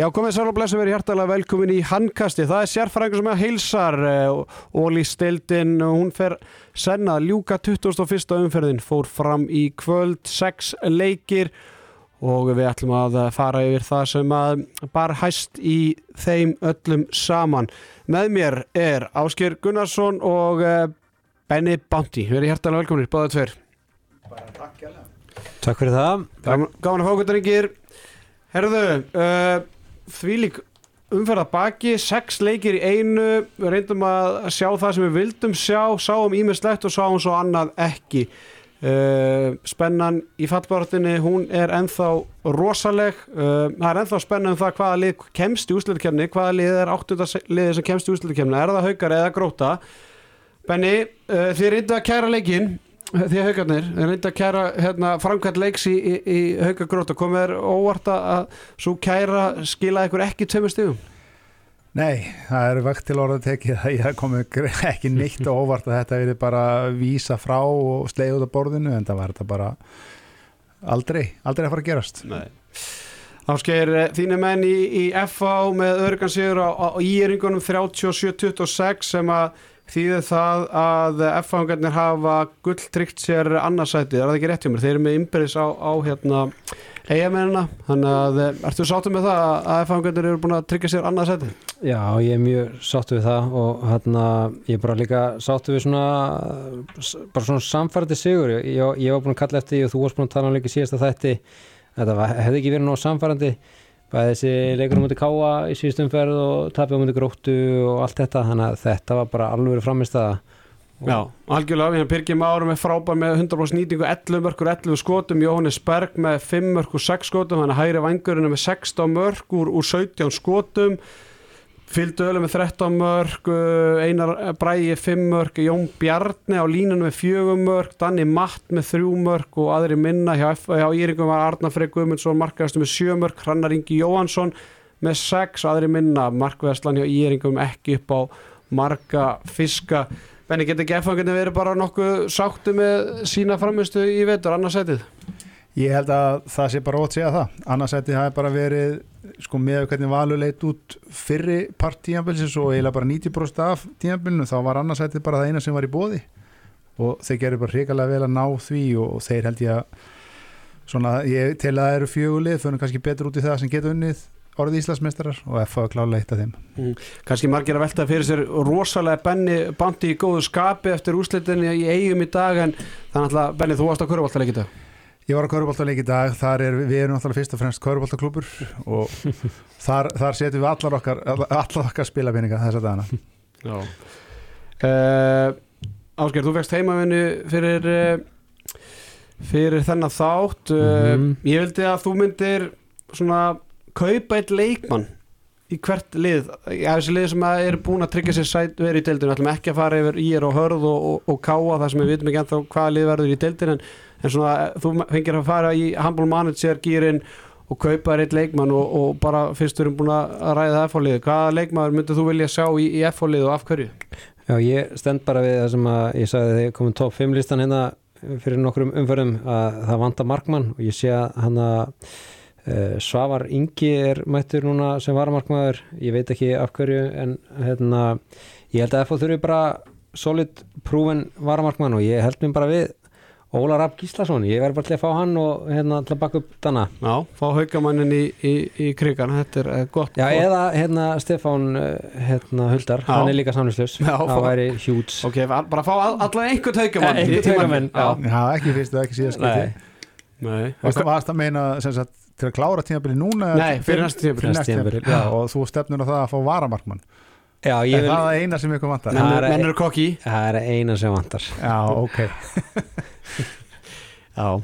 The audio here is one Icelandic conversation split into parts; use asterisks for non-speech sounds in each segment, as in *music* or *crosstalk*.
Já, komið sér og blessu verið hjartalega velkomin í handkasti. Það er sérfræðingur sem er heilsar Óli Stildin, hún fer senna ljúka 21. umferðin, fór fram í kvöld, sex leikir og við ætlum að fara yfir það sem að bar hæst í þeim öllum saman. Með mér er Ásker Gunnarsson og eh, Benny Bounty. Verið hjartalega velkominir, báða tver. Takk fyrir það. Gaman, að fá okkur drengir. Herðu, uh, því lík umferða baki, sex leikir í einu, við reyndum að sjá það sem við vildum sjá, sáum ímislegt og sáum svo annað ekki. Uh, spennan í fallbártinni, hún er enþá rosaleg, uh, það er enþá spennan um það hvaða lið kemst í úslutukemni, hvaða lið er áttuða liðið sem kemst í úslutukemni, er það haukar eða gróta? Benni, uh, þið reyndu að kæra leikin, því haugarnir, reynda að kæra hérna, framkvæmt leiks í, í, í haugagróta komið er óvart að svo kæra skila ykkur ekki tveimur stíðum Nei, það er vekt til orða tekið að ég komi ekki neitt og óvart að þetta verið bara vísa frá og sleið út af borðinu en það var þetta bara aldrei, aldrei að fara að gerast. Nei. Áskeir, þínu menn í, í FA með örgansigur á, á íringunum 37-26 sem að þýðir það að F-fangarnir hafa gulltrykt sér annarsætið, er það ekki rétt hjá mér? Þeir eru með ymbirins á, á hérna eigamennina, þannig að ertu sáttu með það að F-fangarnir eru búin að tryggja sér annarsætið? Já, ég er mjög sáttu við það og hérna ég er bara líka sáttu við svona bara svona samfærdi sigur ég, ég var búin að kalla eftir því og þú varst búin að tala um líka síðast að þetta, þetta hefði ekki verið nóg samfærandi bæði þessi leikunum mútið káa í síðustumferð og tapja mútið gróttu og allt þetta þannig að þetta var bara alveg framist að Já, algjörlega, hefum Pirkjum árum með frábær með 100% nýtingu 11 mörgur, 11 skotum, Jóhannes Berg með 5 mörgur, 6 skotum, hann er hægri vangurinn með 16 mörgur úr 17 skotum Fylgdu ölu með 13 mörg, Einar Bræi 5 mörg, Jón Bjarni á línunum með 4 mörg, Danni Matt með 3 mörg og aðri minna hjá, hjá Íringum var Arnar Frey Guðmundsson markaðastu með 7 mörg, Hrannar Ingi Jóhansson með 6, aðri minna markvæðslan hjá Íringum ekki upp á marga fiska. Benni, getur ekki F-fanginni verið bara nokkuð sáttu með sína framistu í vetur, annarsætið? Ég held að það sé bara ótt segja það. Annarsætið hafi bara verið sko með hvernig valur leit út fyrri part tíanbilsins og eiginlega bara 90% af tíanbilinu þá var annarsætið bara það eina sem var í bóði og þeir gerur bara hrikalega vel að ná því og þeir held ég að svona, ég tel að það eru fjögulið fyrir kannski betur út í það sem getur unnið orðið Íslandsmeistarar og F að klála eitt af þeim. Mm. Kanski margir að velta fyrir sér rosalega Benni bandi í góðu skapi eftir úslitinni í eigum í dag en þannig að Benni þú varst á dag Ég var á Köruboltaleik í dag, þar er við erum alltaf fyrst og fremst Köruboltaklúpur og *laughs* þar, þar setjum við allar okkar, allar okkar spilafinninga þess að dana. Já. Uh, Ásker, þú fegst heimavinni fyrir, uh, fyrir þennan þátt. Uh, mm -hmm. Ég vildi að þú myndir svona kaupa eitt leikmann í hvert lið. Já, þessi lið sem er búin að tryggja sér sæt verið í deildinu. Við ætlum ekki að fara yfir í er og hörð og, og, og káa það sem við vitum ekki ennþá hvaða lið verður í deildinu en en svona þú fengir að fara í Humble Manager gýrin og kaupa eitt leikmann og, og bara fyrst við erum búin að ræða F-fólið, hvaða leikmann myndir þú vilja sjá í, í F-fólið og af hverju? Já, ég stend bara við það sem að ég sagði þegar komið top 5 listan hérna fyrir nokkrum umförðum að það vanda markmann og ég sé að hann að uh, Svavar Ingi er mættur núna sem varamarkmaður ég veit ekki af hverju en hérna, ég held að F-fólið þurfi bara solid prúven varamarkmann og ég held mér bara við Óla Rapp Gíslason, ég verði bara til að fá hann og hérna til að baka upp dana. Já, fá haugamannin í, í, í krigan þetta er gott. Já, gott. eða hérna Stefán hérna, Huldar, Já. hann er líka samlislaus það væri hjúts Ok, bara fá allavega einhvern haugamann Einhvern haugamann, já. já ekki fyrst og ekki síðast Nei. Það varst að meina sagt, til að klára tímabili núna Nei, fyrir næstu tímabili og þú stefnur á það að fá varamarkmann. Já, vil... Það er eina sem ykkur vantar? Menn eru kokki. Það er eina sem vantar. Já, ok *laughs* Já,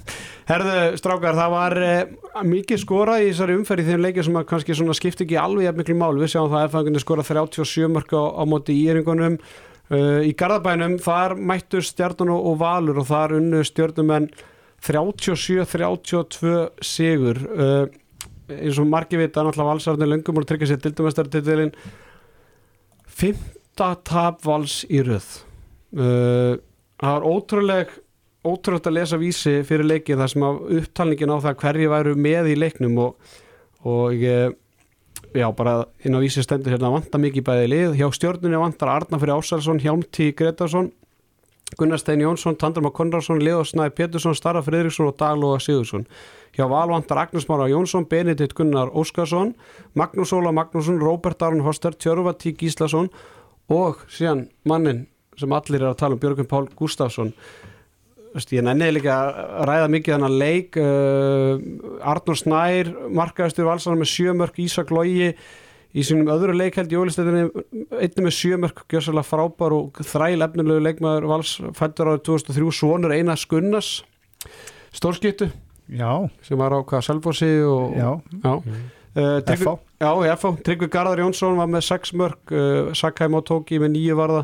herðu strákar það var eh, mikið skora í þessari umferð í þeim leikið sem kannski skipti ekki alveg jafn miklu mál, við sjáum það að F-fangunni skora 37 mörg á, á móti í Íringunum uh, í Garðabænum þar mættur stjarnan og valur og þar unnu stjörnumenn 37-32 sigur. Uh, eins og margi vita náttúrulega valsarðinu löngum og tryggja sér dildumestartitilinn fymta tapvals í röð. Uh, það var ótrúleg ótrúlega að lesa vísi fyrir leikið þar sem upptalningin á það hverju væru með í leiknum og, og uh, já, bara inn á vísi stendur hérna vantar mikið bæði lið, hjá stjórnunni vantar Arna fyrir Ásælsson, Hjálmtí Gretarsson Gunnar Stein Jónsson, Tandrma Konrarsson Leo Snæ Pétursson, Starra Friðriksson og Daglóa Sigursson hjá Val vantar Agnes Mára Jónsson, Benedikt Gunnar Óskarsson Magnús Óla Magnússon, Róbert Aron Hoster Tjörfa Tí Gíslason og síðan mannin sem allir er að tala um Björgun Pál Gustafsson ég nenniði líka að ræða mikið þannig að leik uh, Arnur Snær markaðistur valsana með sjömörk Ísak Lógi í sínum öðru leik held í ólistættinni einnig með sjömörk gjössalega frábær og þræl efnilegu leikmaður vals fættur árið 2003 svonur Einar Skunnas stórskiptu. Já, sem var á hvað Selfossi og já, já. Uh, Tryggvi- FH, Tryggvi Garðar Jónsson var með 6 mörg, uh, Sackheim og Tóki með 9 varða,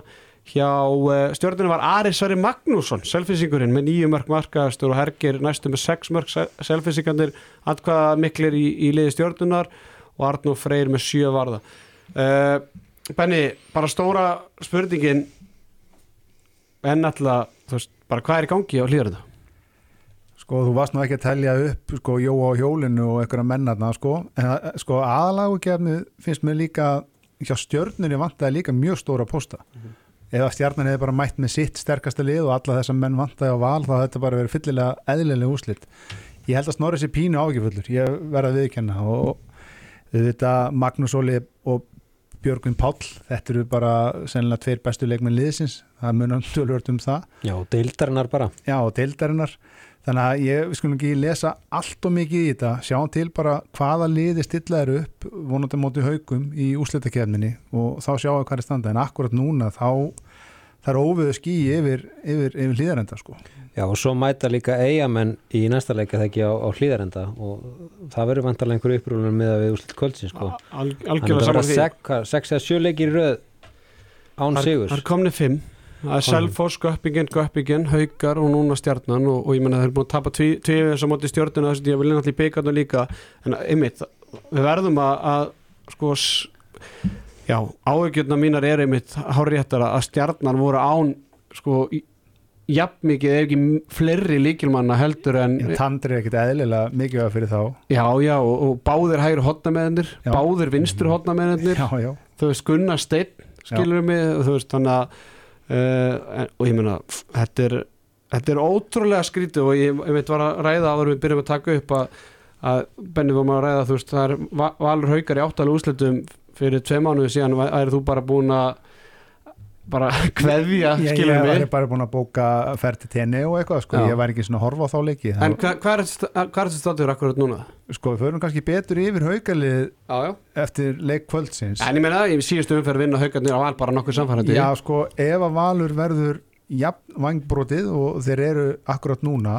hjá uh, stjórninu var Ari Sverri Magnússon selfisingurinn með 9 mörg markaðastur og Hergir næstu með 6 mörg selfisingandir, atkvaða miklir í, í liði stjórnunar og Arnó Freyr með 7 varða. Uh, Benni, bara stóra spurningin en alltaf, þú veist, bara hvað er í gangi á hlýður þetta? Sko, þú varst nú ekki að telja upp sko, Jóa á hjólinu og einhverja mennarna sko, en að- sko, aðalagugefni finnst mér líka hjá stjörnunni vantaði líka mjög stóra posta ef að stjarnan hefði bara mætt með sitt sterkasta lið og alla þessar menn vantaði á val þá þetta bara verið fyllilega eðlilega úslit ég held að Snorri sé pínu ágjöfullur ég verða að viðkenna og þetta Magnús Óli og Björgvin Páll, þetta eru bara sennilega tveir bestu leikmenn liðsins. Það munar tölvört um það. Já, deildarinnar bara. Já, deildarinnar þannig að ég, við skulum ekki lesa allt og mikið í þetta, sjáum til bara hvaða liði stilla er upp vonandi móti haugum í úslitakefninni og þá sjáum við hvað er standa, en akkurat núna þá það er óviðu ský yfir, yfir, yfir hlýðarenda sko. Já, og svo mæta líka eigamenn í næsta leika þegar ekki á, á hlýðarenda og það verður vantarlega einhverju upprúlunum með að við úslit kvöldsins sko. Al, Þannig algjörlega að það hvað, sex eða sjö leikir í röð án Það sigurs. er komni fimm Það er Selfoss, Göppingen, Göppingen, Haukar og núna Stjarnan og, og ég menna þeir eru búin að tapa tvið þess að móti stjórnuna þess að ég vil náttúrulega í beikarnu líka. En einmitt, við verðum að, að sko já, áhugjörna mínar er einmitt háréttara að Stjarnan voru án sko jafn mikið ef ekki fleiri líkilmanna heldur en en Tandri er ekkit eðlilega mikið fyrir þá. Já, já, og, og báðir hægri hotnameðinir Já. báðir vinstri hotnameðinir Já, já, þú veist Gunnar Steinn skilur mig og þú veist þannig að uh, og ég meina þetta er, þetta er ótrúlega skrítið og ég, ég veit var að ræða áður við byrjum að taka upp að, að Benni var maður að ræða þú veist það er Va- Valur Haukar í áttalega úrslitum fyrir tvei mánuði síðan er þú bara búin að bara *laughs* kveðja ég, var bara búin að bóka ferð til tenni og eitthvað, sko, ég var ekki svona að horfa á þá leiki en hva- hvað er þetta hvað er þetta státur akkurat núna? sko, við förum kannski betur yfir já eftir leik kvöldsins. En ég meina, ég síðustu umferð vinna Haukarnir á Val bara nokkuð samfærandi Já, sko, ef að Valur verður jafn vangbrótið og þeir eru akkurat núna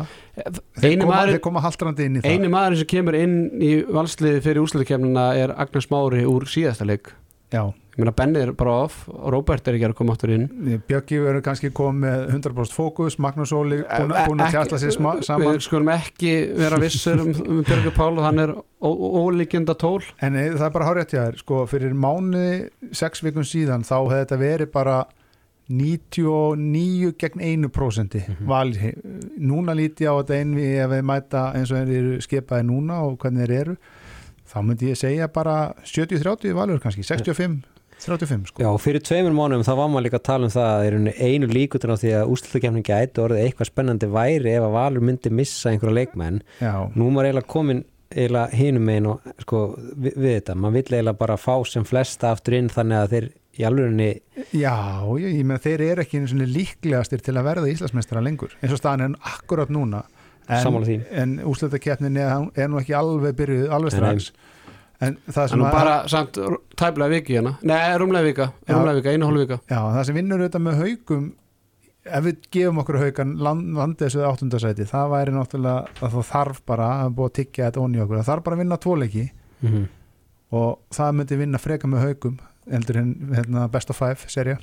þeir koma, maður- þeir koma haldrandi inn í það. Einu maður sem kemur inn í valsliði fyrir úrslutakefnina er Agnes Mári úr síðasta leik. Já, Ég meina Benni er bara off og Robert er ekki að koma áttur inn. Bjöggi verður kannski komið með 100% fókus, Magnús Óli búin, Eh, búin að ekki- tjastla sér saman Við skulum ekki vera vissur um, um Björgur Pál og hann er ólíkjönda tól. En eh, það er bara hárétt hjá þér sko, fyrir mánuði, sex vikun síðan þá hefði þetta verið bara 99 gegn 1% mm Mhm. val, núna líti ég á þetta einvi ef við mæta eins og þeir eru skipaði núna og hvernig þeir eru þá myndi ég segja bara 70-30 valur kannski, 65-35 sko. Já, fyrir tveimur mánuðum þá var maður líka að tala um það rauninni einu líkutin á því að úslutakefning gæti orðið eitthvað spennandi væri ef að Valur myndi missa einhverja leikmenn. Já, nú er maður eiginlega komin eiginlega hinum megin og sko við, við þetta, maður vill eiginlega bara fá sem flesta aftur inn þannig að þeir í alvörinni Já, ég, ég með þeir eru ekki einu líklegastir til að verða Íslandsmeistara lengur eins og staðan er akkurat núna. En, en úrslutakeppnin er, er nú ekki alveg byrjuð alveg strax. en það Það sem, að, bara samt tæplega viki hérna Nei, rúmlega vika, Já. rúmlega vika, einu hálf vika. Já, það sem vinnur auðvitað með haugum ef við gefum okkur haugan land, landið þessu áttundasæti það væri náttúrulega að það þarf bara að búa að tyggja þetta onni okkur. Það þarf bara að vinna tvoleiki mm og það myndi vinna freka með haugum heldur en hérna, best of five serja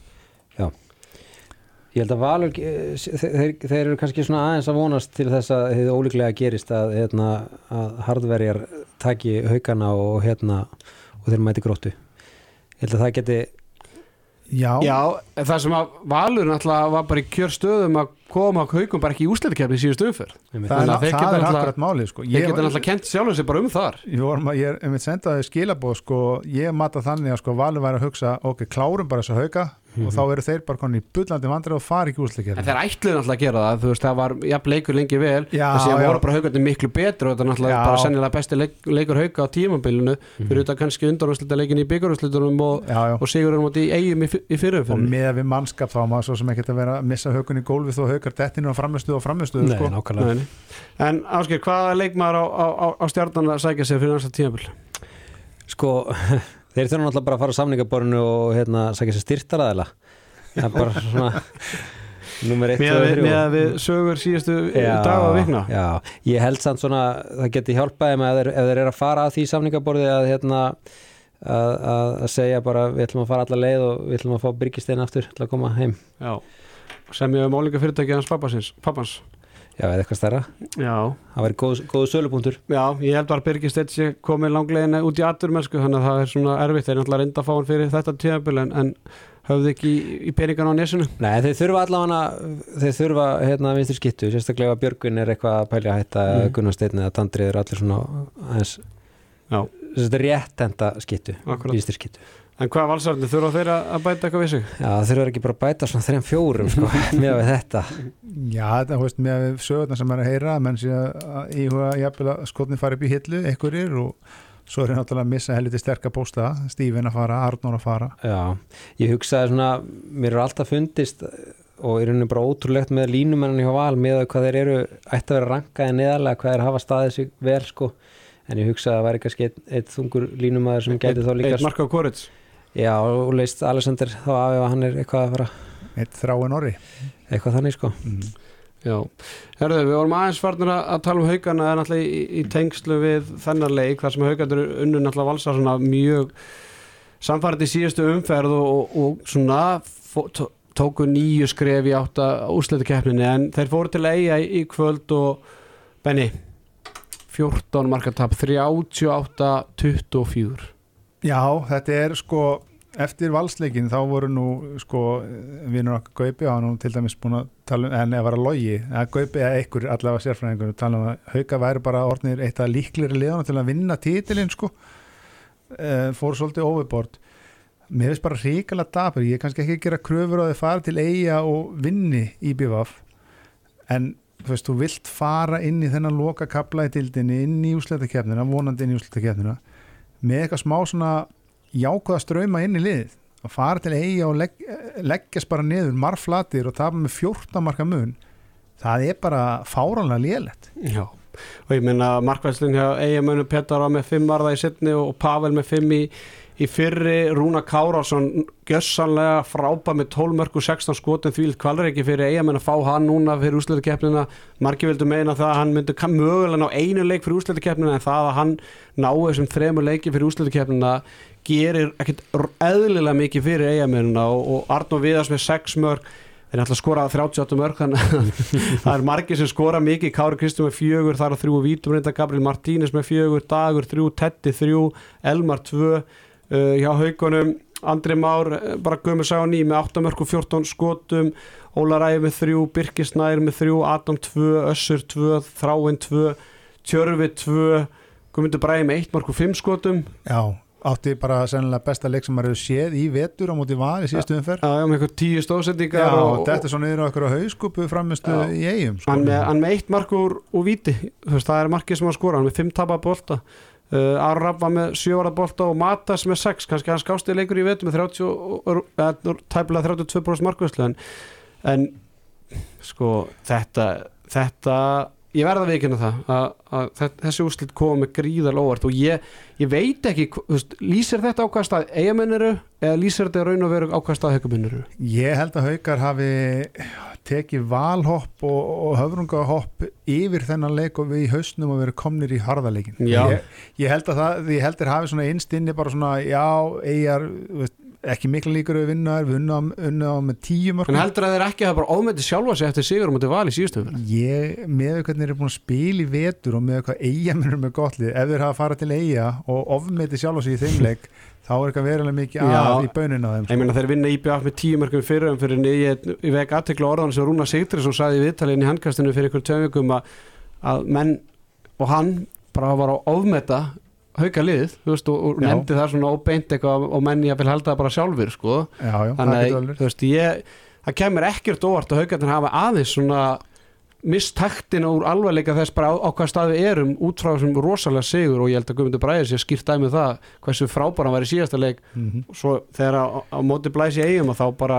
Ég held að Valur, eh, þeir, þeir eru kannski svona aðeins að vonast til þess að þið ólíklega gerist að, hérna, að hardverjar taki haugana og, hérna, og þeir mæti gróttu. Ég held að það geti, já, Já, það sem að Valur náttúrulega var bara í kjör stöðum að kom á haugum bara ekki í úsleitikefni í síðustu umferð. Það er, þeir það geta er akkurat málið sko. ég geta náttúrulega kent sjálfum sér bara um þar. Maður, ég er einmitt sendaði skilabóð sko, ég mata þannig að sko Valur væri að hugsa, ok, klárum bara þess að hauka og þá eru þeir bara konni í bullandi vandrið og fari ekki en úrsleikir þeir ætluðu náttúrulega að gera það þú veist það var jafn leikur lengi vel. Já, þessi já. voru bara haugandi miklu betur og þetta er náttúrulega Já. bara sennilega besti leik, leikur hauga á tímabilinu. Fyrir þetta kannski undanúslita leikin í byggarúslitunum og, og sigurinn móti í eigum í, í og fyrirumfyrir með við mannskap þá maður svo sem ekkert að vera að missa haukun í gólfið og haukar dettinu og framistuð og framistuð Nei, sko. nákvæmlega. En Ásker, hvaða leikmaður á, á, á, á stjarnan að sækja sig fyrir næsta tímabil? Sko, *laughs* þeir þurfa náttúrulega bara að fara á samningaborinu og hérna, sækja sér styrtaraðila Það er bara svona *laughs* Númer 1, 2 með, og við, 3 með við sögur síðustu dag og vikna. já, ég held samt svona það geti hjálpaði með ef þeir, eru að fara að því samningaborði að hérna að, að, segja bara við ætlum að fara alla leið og við ætlum að fá Byrgistein aftur til að koma heim. Já. sem ég hef málinga fyrirtæki hans pappans. Já, eða eitthvað stærra, já. Það væri góð, góð sölupunktur. Já, ég held að Birgir Steinn sé komið langlegin út í aturmennsku þannig að það er svona erfitt. Þeir er náttúrulega reynda að fá hann fyrir þetta tíðabil en, en höfðu ekki í, í peningan á nesunu Nei, þeir þurfa allavega þeir þurfa hérna vinstir skittu sérstaklega Björgun er eitthvað að pælja að hætta Mm. Gunnar Steinn eða Tandrið er allir svona aðeins rétt enda skittu vinstir skittu En hvað valsarni, þurfa þeir að bæta eitthvað við sig? Já, þeir eru ekki bara að bæta svona þrejum fjórum sko, *laughs* með við þetta. Já, þetta veist með sögurnar sem er að heyra menn sé að íhuga jafnvel að skotni fari upp í hillu, einhverjir og svo er náttúrulega að missa helviti sterka pósta Stífin að fara, Arnór að fara. Já, ég hugsaði svona mér er alltaf fundist og er rauninni bara ótrúlegt með línumennan hjá val með hvað þeir eru ætti að vera rankaði neðarlega hvað þeir hafa staðið sig vel sko. En ég hugsaði að það væri kannski eitt, eitt þungur línumæður sem gæti þá líka Eitt marka á Korits Já, og leist Alexander þá af ef hann er eitthvað að fara eitt þráin orri. eitthvað þannig sko. Mm. Já, herðu, við vorum aðeins farnir að tala um haugana en náttúrulega í, í tengslu við þennan leik þar sem haugandur unnu náttúrulega valsa svona mjög samfærið í síðustu umferð og, og, og svona tóku nýju skref í átta úsleitukeppninni en þeir fóru til eiga í, í kvöld og Benny 14 markartap 38-24 Já, þetta er sko eftir valsleikin þá voru nú sko vinnur okkar Gaupi og hann nú til dæmis búin að tala um, en ef var að logi að Gaupi eða einhver allavega sérfræðingur tala um að Hauka væri bara orðnir eitt af líklegri liðana til að vinna títilinn sko. E, fór svolítið overbord mér finnst bara ríkala dapur. Ég er kannski ekki að gera kröfur á því að fara til eiga og vinni í BVF en þú veist, þú vilt fara inn í þennan loka kapla í dildinni inn í úsleitakefnina, vonandi inn í úsleitakefnina með eitthvað smá svona jákvæða ströyma inn í liðið. Að fara til eiga og legg, leggjast bara niður marflatir og tapa með 14 marka mun það er bara fáránlega lélegt. Já, og ég meina markvæðslinn hjá eigamönu Petar var með 5 varða í setni og Pavel með 5 í, í fyrri Rúna Kárásson gjössanlega frábæð með 12 mörg og 16 skotum því kvalur ekki fyrir eigamenn að fá hann núna fyrir úsleitukeppnina margir vildu meina það að hann myndi mögulega ná einu leik fyrir úsleitukeppnina en það að hann ná þessum þremur leiki fyrir úsleitukeppnina gerir ekkit r- eðlilega mikið fyrir eigamennina og, og Arnó Viðars með 6 mörg þeir ætla að skora 38 mörg þannig að *laughs* það er margir sem skora mikið. Kári Kristján með fjögur, þar á þrjú Vítum reynda Gabriel Martínez með fjögur, Dagur þrjú Tetti þrjú, Elmar tvö uh, hjá haugunum Andri Már uh, bara gömur sá ný með 8 mörg og 14 skotum. Óla Ræði með þrjú, Birkir Snær með þrjú Adam tvö, Össur tvö, Þráin tvö Tjörfi tvö. Guðmundur Bræði með 1 mörg og 5 skotum. Já, átti bara sennilega besta leik sem maður hefur séð í vetur á móti val í síðustu umferð. Já, já, með eitthvað tíu Já, stóðsendingar og þetta er svo niður á á hauskupu framistu Já. í eigum sko. hann með, hann með eitt mark úr, úr víti. Þú veist, það er markið sem hann skora, hann með fimm tapa bolta uh, Aron Rapp var með sjövarða bolta og Matas með sex, kannski hann skásti leikur í vetu með 30, og- og- eða, tæpilega 32% markvæslu en, en sko þetta, þetta ég verða að veikina það að, að þe- þessi úrslit koma með gríðal óvart og ég, ég veit ekki veist, lýsir þetta á hvað stað eigamenn eru eða lýsir þetta raun og veru á hvað stað höguminn eru? Ég held að haukar hafi tekið valhopp og, og höfrungahopp yfir þennan leik og við í hausnum og verið komnir í harðaleikin ég, ég held að það, ég held að hafi svona innst inni bara svona, já, eigjar þú veist, ekki mikla líkur að við unna á, unna á með tíu En mörgum heldur að þeir ekki hafa bara ofmeti sjálfa sig eftir sigur um að val í síðustu umferð? ég, með hvernig þeir eru búin að spila í vetur og með hvað eiga minnur með gott lið ef þeir hafa farað til eiga og ofmeti sjálf sig í þeim leik *laughs* þá er eitthvað verulega mikið að í baunin á þeim Ég meina þeir vinna IBF með tíu mörgum fyrir um fyrir ég, ég vek aðtekla orðan sem Rúna að, að menn og hann bara var að ofmeta hauka lið þú veist, og, og nefndi það svona óbeint eitthvað og menn ég vil halda það bara sjálfur sko. já, já, það þannig að þú veist, ég, það kemur ekkert óvart að haukarnir hafa aðeins svona mistaktina úr alvarleika þess bara á, á hvað stað við erum út frá þessum rosalega sigur og ég held að Guðmundur Bræðir sé skýrt dæmið það hversu frábæran var í síðasta leik Mhm. og svo þegar á, á móti blæsi eigum og þá bara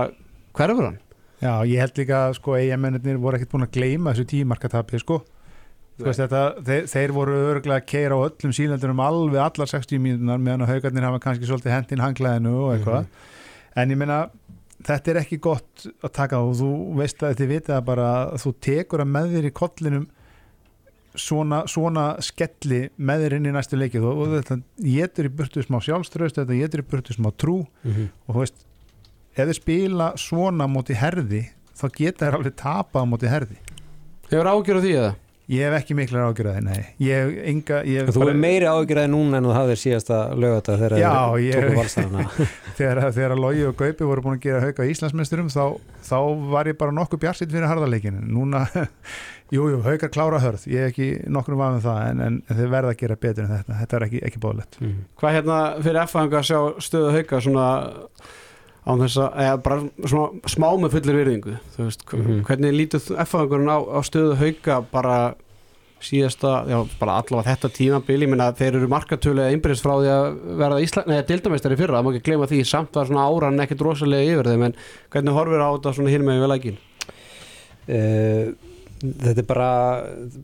hverfur hann Já, ég held líka að sko eigamennir voru ekkert búin að gleyma þessu tímarkatapi sko. Veist þetta, þeir, þeir voru örgulega að keira á öllum sílendurum alveg allar 60 mínútunar meðan að haugarnir hafa kannski svolítið hendin hanglaðinu og eitthvað en ég meina þetta er ekki gott að taka og þú veist að þið vitið að bara að þú tekur að með þér í kollinum svona, svona skelli með þér inn í næstu leikið og, og þetta getur í burtu smá sjálfströst þetta getur í burtu smá trú Mhm. og þú veist, ef þið spila svona móti herði, þá geta þær alveg tapað móti herði. Hefur ágjör á því eða? Ég hef ekki miklar ágjörði, nei. Ég hef enga, ég hef Þú er meiri ágjörði núna en þú hafðir síðasta lögata þegar Já, þeir ég- tóku valstæðana *laughs* þegar, þegar Lógi og Gaupi voru búin að gera hauka Íslandsmeisturum, þá, þá var ég bara nokkuð bjarsitt fyrir harðarleikinu. Núna, *laughs* jú, jú, haukar klára hörð, ég hef ekki nokkur um það, en, en, en þeir verða að gera betur en þetta. Þetta er ekki, ekki bóðlegt. Mhm. Hvað hérna fyrir F-fanga að sjá stöðu hauka svona á þess að, eða bara svona smá með fullir virðingu, þú veist, Mhm. hvernig lítur F-fangurinn á, á stöðu hauka bara síðasta, já, bara allavega þetta tímabil, ég meina þeir eru markatölu eða innbyrðist frá því að verða Ísland, neða dildameistari fyrra, það má ekki gleyma því, samt var svona áran ekkert rosalega yfir þeim, en hvernig horfir á þetta svona hér með vel ekki? uh, Þetta er bara,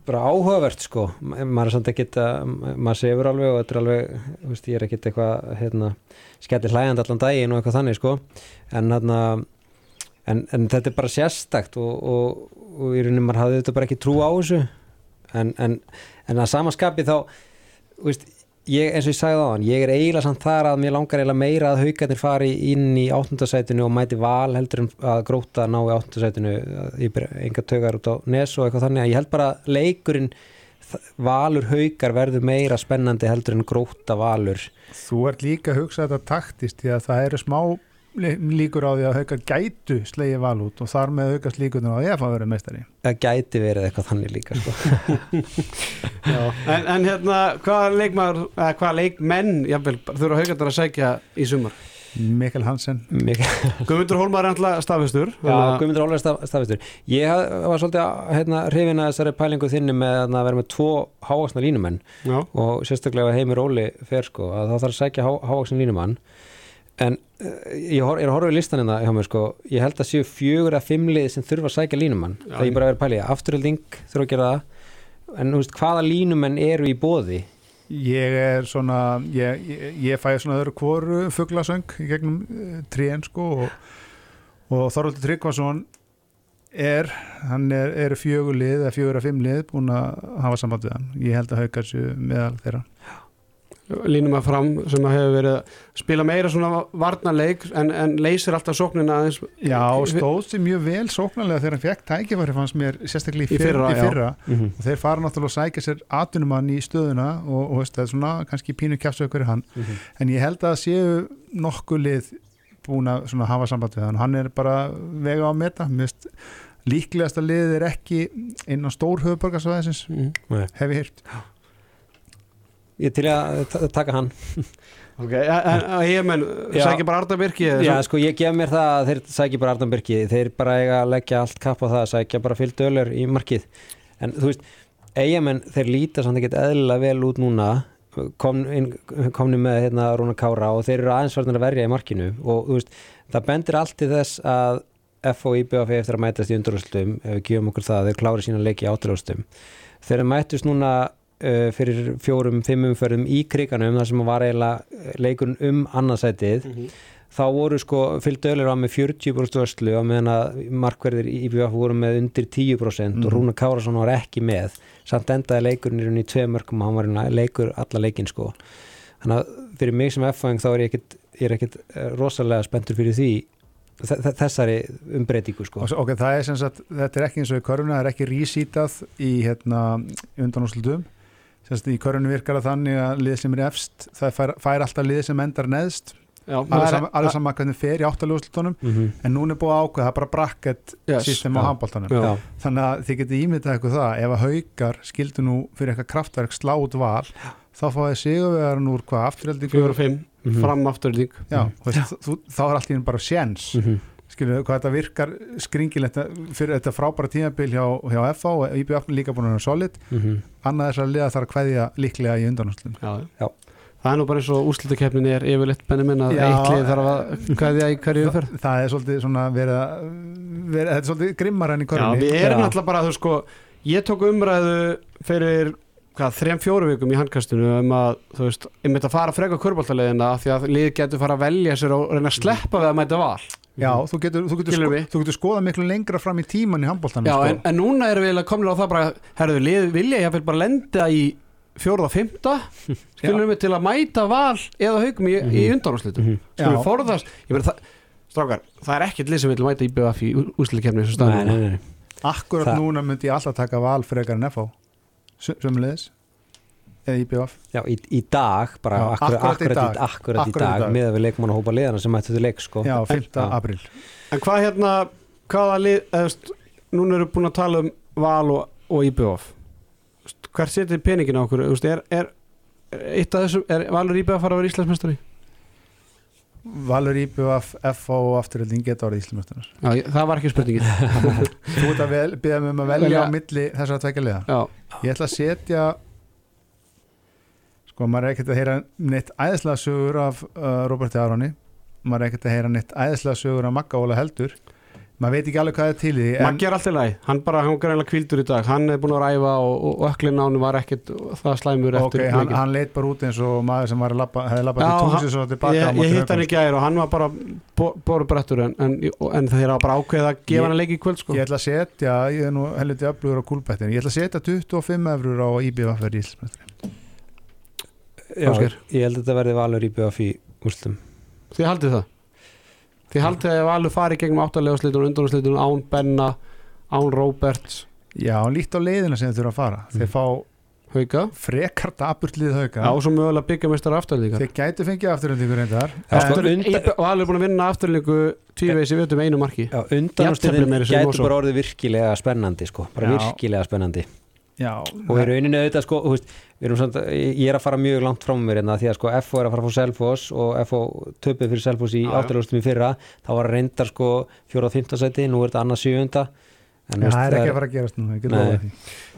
bara áhugavert sko. Ma- maður er samt ekkit að maður sefur alveg og þetta er alveg veist, ég er ekkit eitthvað hérna, skellir hlæjandi allan daginn og eitthvað þannig sko. En, hérna, en, en þetta er bara sérstakt og, og, og í rauninni maður hafði þetta bara ekki trú á þessu. En, en, að samaskapi þá veist, ég, eins og ég sagði á hann ég er eiginlega samt þar að mér langar eiginlega meira að haugarnir fari inn í áttundasætinu og mæti val heldur en að gróta ná í áttundasætinu enga tögar út á nes og eitthvað þannig að ég held bara að leikurinn valur haugar verður meira spennandi heldur en gróta valur. Þú ert líka að hugsa þetta taktist því að það eru smá líkur á því að haukar gætu slegi val út og þar með aukast líkurnar á því að fá að vera meistari. það gæti verið eitthvað þannig líka sko. *laughs* En, en hérna, hvaða leikmaður, eða hvaða leikmenn, jáfnvel, þurfa haugarnar að sækja í sumar? Mikael Hansen Guðmundur Hólmar er alltaf stafistur Já, Guðmundur Ólfur staf, stafistur Ég var svolítið að, hérna, hrifin að þessari pælingu þinni með að vera með tvo hávaksna línumenn Já, og sérstaklega ef Heimir Óli fer sko að þá þarf að sækja há, hávaksna línumann en uh, ég hor, er að horfa í listan hérna hjá mér sko. Ég held að séu fjögur að fimm lið sem þurfa að sækja línumann. Já, það er bara að vera pæli afturölding þurfa að gera það. En veist hvaða línumenn eru í bóði Ég er svona, ég, ég, ég fæði svona öðru kvoru fuglasöng í gegnum uh, tríen sko og, og Þorvaldur Tryggvason er, hann er, er fjögur lið eða fjögur að fimm lið búin að hafa samband við hann. Ég held að haukar sér meðal þeirra. Línum að fram sem að hefur verið að spila meira svona varnarleik en, en leysir alltaf sóknina aðeins Já, stóð sér mjög vel sóknarlega þegar hann fekk tækifæri fannst mér sérstaklega í, Í fyrra, í fyrra. mm -hmm. og þeir fara náttúrulega að sækja sér atunumann í stöðuna og, og veist, það er svona kannski pínu kjafsaukur í hann. En ég held að séu nokkuð lið búin að svona hafa samband við hann. Hann er bara vega á að meta Mist, líklegasta lið er ekki inn á stór höfuborgarsvæðisins hef ég hýrt Ég til að ta- taka hann. *laughs* Ok, en ég menn, sækja bara Arda Birki Já, sko, ég gef mér það að þeir sækja bara Arndan Birki, þeir bara eiga að leggja allt kapp á það að sækja bara fyllt ölur í markið, en þú veist eigamenn, þeir líta samt ekkert eðlilega vel út núna. Kom, inn, komni með hérna Rúna Kára og þeir eru aðeins varnir að verja í markinu. Og veist, það bendir allt til þess að F og IBF eftir að mætast í undurústum, ef við gefum okkur það, þeir klári sína leiki í átrústum. Þeir mættust núna uh, fyrir fjórum, fimmum förðum í kriganum, þar sem var eiginlega leikurinn um annarsætið Mhm. þá voru sko, fylgdu öllur á með 40% vörslu á meðan að markverðir í IBF voru með undir 10% og Mhm. Rúna Kárasson var ekki með samt endaði leikurinn í tvei mörgum og hann var í rauninni leikur alla leikin sko þannig að fyrir mig sem F-fæðing þá er ég ekkit, ég er ekkit eh, rosalega spenntur fyrir því þe- þe- þessari umbreytingu sko. Ok, það er sem sagt, þetta er ekki eins og í körfuna það er ekki rísítað í hérna, undanúslutum Sérst, í körfunu virkar það þannig að lið sem er efst það fær, fær alltaf lið sem endar neðst. Alveg það er- sama, alveg sama hvernig fer í áttalúslutunum mm -hmm. en núna er búið að ákveða, það er bara bracket Yes, system á handbóltanum þannig að þið getið ímyndað eitthvað það ef að haukar skildu nú fyrir eitthvað kraftverk slá út val þá fáið sigurvegarinn úr hvað og fimm, Mhm. fram veist, þú, þá er allt í henni bara sjens Mhm. Skilju hvað þetta virkar skringilegt fyrir þetta frábæra tímabil hjá, hjá FA og IBF líka búin að vera solid Mhm. annað þess að liða þarf að kveðja líklega í undanúslum já. Já. það er nú bara eins og úrslutakeppnin er yfirleitt benni minn að Já. eitt lið þarf að kveðja í hverju umferð það er svolítið svona verið að verið, þetta er svolítið grimmar enn í Já, körunni við erum alltaf bara, þú sko ég tók umræðu fyrir hvað, þrejum fjóru vikum í handkastinu um að, þú veist, ég myndi að fara freka körbáltaleðina því að lið getur fara að velja sér og reyna að sleppa við að mæta val já, þú getur, þú, getur sko, þú getur skoða miklu lengra fram í tíman í handbóltanum Já, sko. en, en núna erum við komin á það bara herðu, lið vilja ég bara lenda í fjóruða og fymta *laughs* skilur við til að mæta val eða haugum í, í undanúrslitum Mhm. skilur Já. við forðast ég meina það, strákar, það er ekkert lið sem vil mæta í BF í nei. akkurat Það- núna myndi ég alltaf taka val frekar en FA sömulegis eða IBF Já, í, í dag, bara Já, akkurat, akkurat í akkurat, dag. í, akkurat í Akkurat í dag, dag. með að við leikmann að hópa liðana sem mættu til leik sko. já, 5. Já. april En hvað hérna, hvaða lið, eða, veist, núna eru búin að tala um val og, og IBF Veist, Hvert setið peningin á okkur, veist, er, er, er eitt af þessum, er Valur IBF að fara að vera Íslandsmestari? Valur IBF, FA og afturölding geta Já, ég- það var ekki spurningin *laughs* þú ert að vel, beða mig um að velja á milli þessara tvekja liða Já, ég ætla að setja sko, maður er ekkert að heyra neitt æðislega sögur af uh, Roberti Aroni maður er ekkert að heyra neitt æðislega sögur af Magga Óla Heldur. Maður veit ekki alveg hvað er til því Maggi er alltaf læg, hann bara, hann var greinlega kvildur í dag. Hann er búin að ræfa og, og öklin á hann var ekkit það slæmur eftir hann, leikinn. hann leit bara út eins og maður sem labba, hefði labbað Já, til hann- tungsi svo tilbaka Ég, ég hitt hann í gær og hann var bara boru brettur en, en, en það er bara ákveð að gefa Ég- hann að leiki í kvöld sko. ég ætla að setja, ég er nú helviti öflugur á kúlbættin, ég ætla að setja 25 eurur á IBF Já, ég held að þetta verði valur í BF í úrslutum Þið haldið það? Þið haldið að Valur fari gegnum áttalega slitunum, undanúrslitunum án Benna, án Roberts já, líkt á leiðina sem þeir þurfa að fara. Mm. þeir fá Hauka? frekar daburtlið hauka. Já, og svo mögulega byggjarmeistar afturlíka. Þeir gætu fengið afturöldingur reyndar sko, undan- Valur er búin að vinna afturlíku tvívegis í veitum einu marki. Segja gætu Mosó. bara orðið virkilega spennandi sko, bara Já. virkilega spennandi já, og í rauninni auðvitað sko, veist, við erum samt, ég er að fara mjög langt frá mér hérna því að sko FO er að fara að fá Selfoss og FO töpuð fyrir Selfoss í áttalústum í fyrra. Þá var reyndar sko fjóra og fymta seti nú er þetta annað sjöunda. En, Já, það er ekki að fara að gerast nú.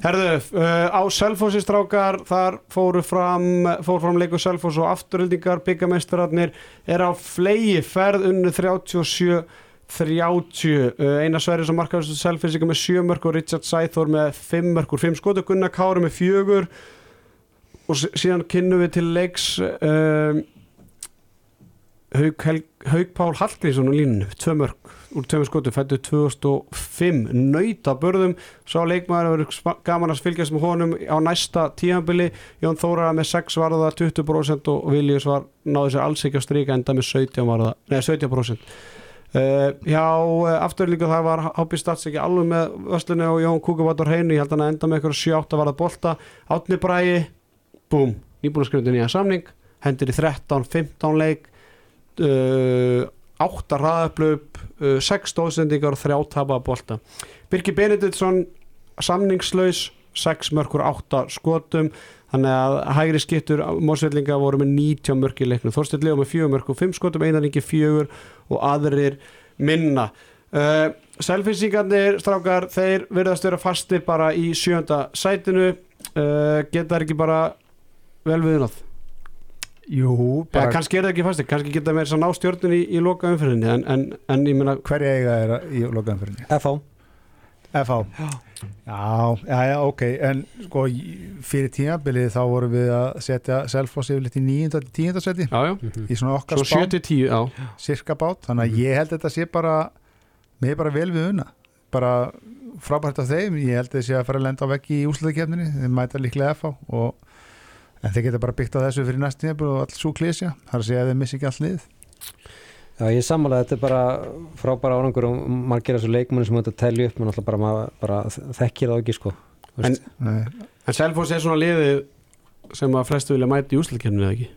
Herðu, uh, á Selfossi strákar þar fóru fram fóru fram leikur Selfoss og afturöldingar byggameistararnir er á flegi ferð unnu 37 30 uh, Einar Sverri sem markaðist Selfossinga með 7 mörg og Richard Sæþór með 5 mörg og 5 skotu Gunnar Kári með 4 og síðan kynnum við til leiks um, Hauk, Hel- Hauk Pál Hallgrísson á línu, 2 mörg úr 2 skotu, fættu 2005 nöyta börðum Sá leikmaður gaman að fylgjast með honum á næsta tíðanbili Jón Þóra með 6 varða 20% og Viljus var náði sér alls ekki á stríka enda með 17 varða, nei 17% uh, Já, uh, aftur líka það var Hápi Stats ekki alveg með Öslunni og Jón Kúkavat á hreinu, ég held hann að enda með eitthvað 7-8 varða bolta, Átni Bræi búm, nýbúin að skrifa nýja samning. Hendur í 13-15 leik. Uh, 8 raðaplöp uh, 6 stóðsendingar og 3 tapaða bolta. Birki Benediktsson samningslaus 6 mörkur 8 skotum þannig að hægri skiptur mósveitlinga voru með 90 mörk í leiknum. Þorsteinn Leo með 4 mörk og 5 skotum einan ekki 4 og aðrir minna. Uh, Selfinsingarnir strákar þeir verðast vera fastir bara í sjönda sætinu. Uh, geta ekki bara vel viðnað? Jú, ja, bara kannski er það ekki fastir, kannski geta meira að ná stjórnun í, í loka umfyrinni en, en, en ég meina hverja eiga er í lokaðanfyrinni FH FH já. já, já, ok en sko í- fyrir tímabilið þá vorum við að setja Selfoss yfirleitt í 9. til 10. seti já, já. í svona okkar svo spám 7-10 já. cirka bát, þannig að Mhm. ég held að þetta sé bara mér er bara vel við unna bara frábært af þeim ég held að þetta sé að fara að lenda á veggi í úslutakefninni þeim mæta líklega FH og en þeir geta bara byggt á þessu fyrir næst tíma og alls svo klísja, það er að segja að þeir missi ekki allt lið Já, ég sammála, þetta er bara frábæra árangur og margir þessu leikmenni sem þetta telja upp, menn alltaf bara, maður bara þekkir það ekki sko. En-. En Selfoss er svona liðið sem að flestu vilja mæta í úsleikerninu eða ekki?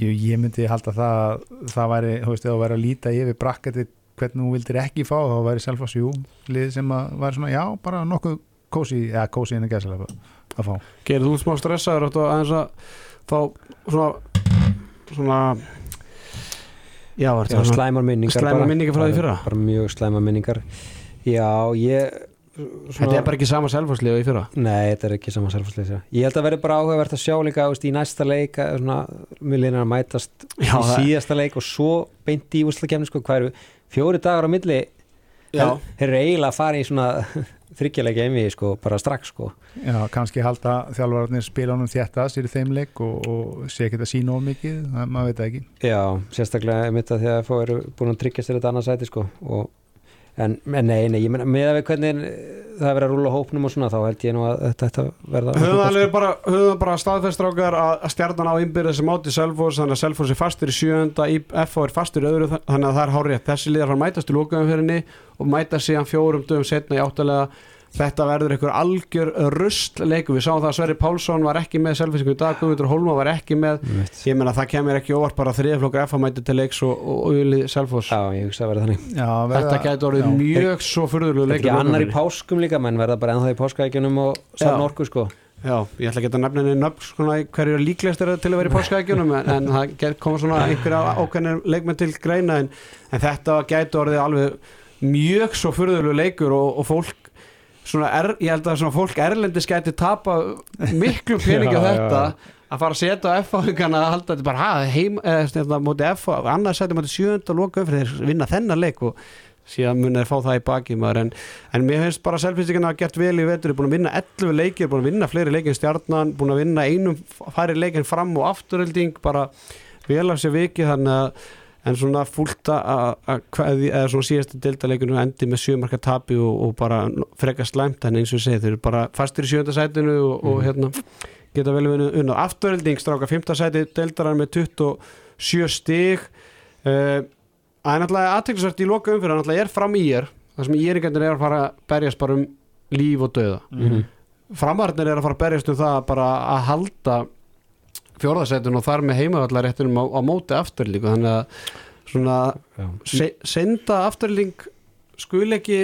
Ég, ég myndi halda það að það væri, þú veist, þú væri að líta yfir brakketi hvernig þú vildir ekki fá þá væri Selfoss jú, lið sem að væri svona, já, bara nokkuð kósi, eða kósi inn að gæsa að fá. Gerir þú smá stressaður áttu aðeins að fá svona svona Já, var Já, slæmar minningar Slæmar bara. minningar frá því fyrra? Bara mjög slæmar minningar. Já, ég Þetta er bara ekki sama og í fyrra? Nei, þetta er ekki saman selfastleysa Ég held að verði bara áhugavert að sjá líka veist, í næsta leik svona, að mætast Já, í síðasta leik og svo beint í úslakefni sko, fjóri dagar á milli? Já, þeir eru eiginlega að fara í svona þryggjarleika einvi sko, bara strax sko. Já, kannski halda honum þétta sér í þeim leik og, og sé ekki að sína of mikið, maður veit ekki Já, sérstaklega mitt að því að fá eru búin að tryggja sér þetta annað sæti sko. og, en, en nei, nei, ég meina með að við hvernig það er verið að rúla hópnum og svona þá held ég nú að þetta verða höfum alveg bara, höfum bara staðfestrákar að stjarnan á innbyrðið sem átti Selfoss þannig að Selfoss er fastur í sjönda FH er fastur í öðru þannig að það er hárið þessi liðar fara að mætast í lókaumferinni og mæta síðan fjórum dögum setna í áttalega þetta verður einhver algjör rust leiku við sáum það að Sverri Pálsson var ekki með Selfossingu í dag, Guðmundur Holma var ekki með Mitt. ég meina það kemur ekki óvart bara þriðaflokkur FH mæti til leiks og, og, og Uli Selfoss Já, ég hugsa að verða þannig Já, þetta gæti orðið já. mjög svo furðulegu Þetta er annar í páskum líka menn verða bara ennþá í páskaækjunum og saman Já. orku sko Já, ég ætla að nefna henni nöfn svona í hverju er líklegast er til að vera í páskaækjunum en, en það koma svona einhverja ákveðnir leikmenn til greina en, en þetta gæti orðið alveg mjög svo furðulegu leikur og, og fólk svona er, ég held að svona fólk erlendis gæti tapa miklu *laughs* peningi á þetta að fara að setja á F-áhengana að halda þetta bara heim, eða stefna móti F annars setja móti sjönda loka fyrir þeir vinna þennan leik og síðan mun þeir fá það í baki maður en, en mér finnst bara selfinstíkina að gert vel í vetur, búin að vinna 11 leikir búin að vinna fleiri leikir stjarnan, búin að vinna einum færi leikin fram og afturölding bara vel af sér viki þannig að en svona fúlt að að kveði, eða svona síðastu deltaleikunum endi með sjömarka tapi og, og bara frekar slæmt en eins og ég segi, þeir eru bara fastir í sjönda sætinu og, og hérna geta vel vinna unnað afturölding stráka 5. sæti deltarar með 27 stig uh, Það er náttúrulega aðteklisvært í loka umfyrir, náttúrulega er fram í er það sem íringarnir er að fara að berjast bara um líf og döða. Mhm. Framarnir er að fara að berjast um það bara að halda fjórðasettun og þar með heimavallaréttunum á, á móti afturlíku þannig að svona se, senda afturlík skul ekki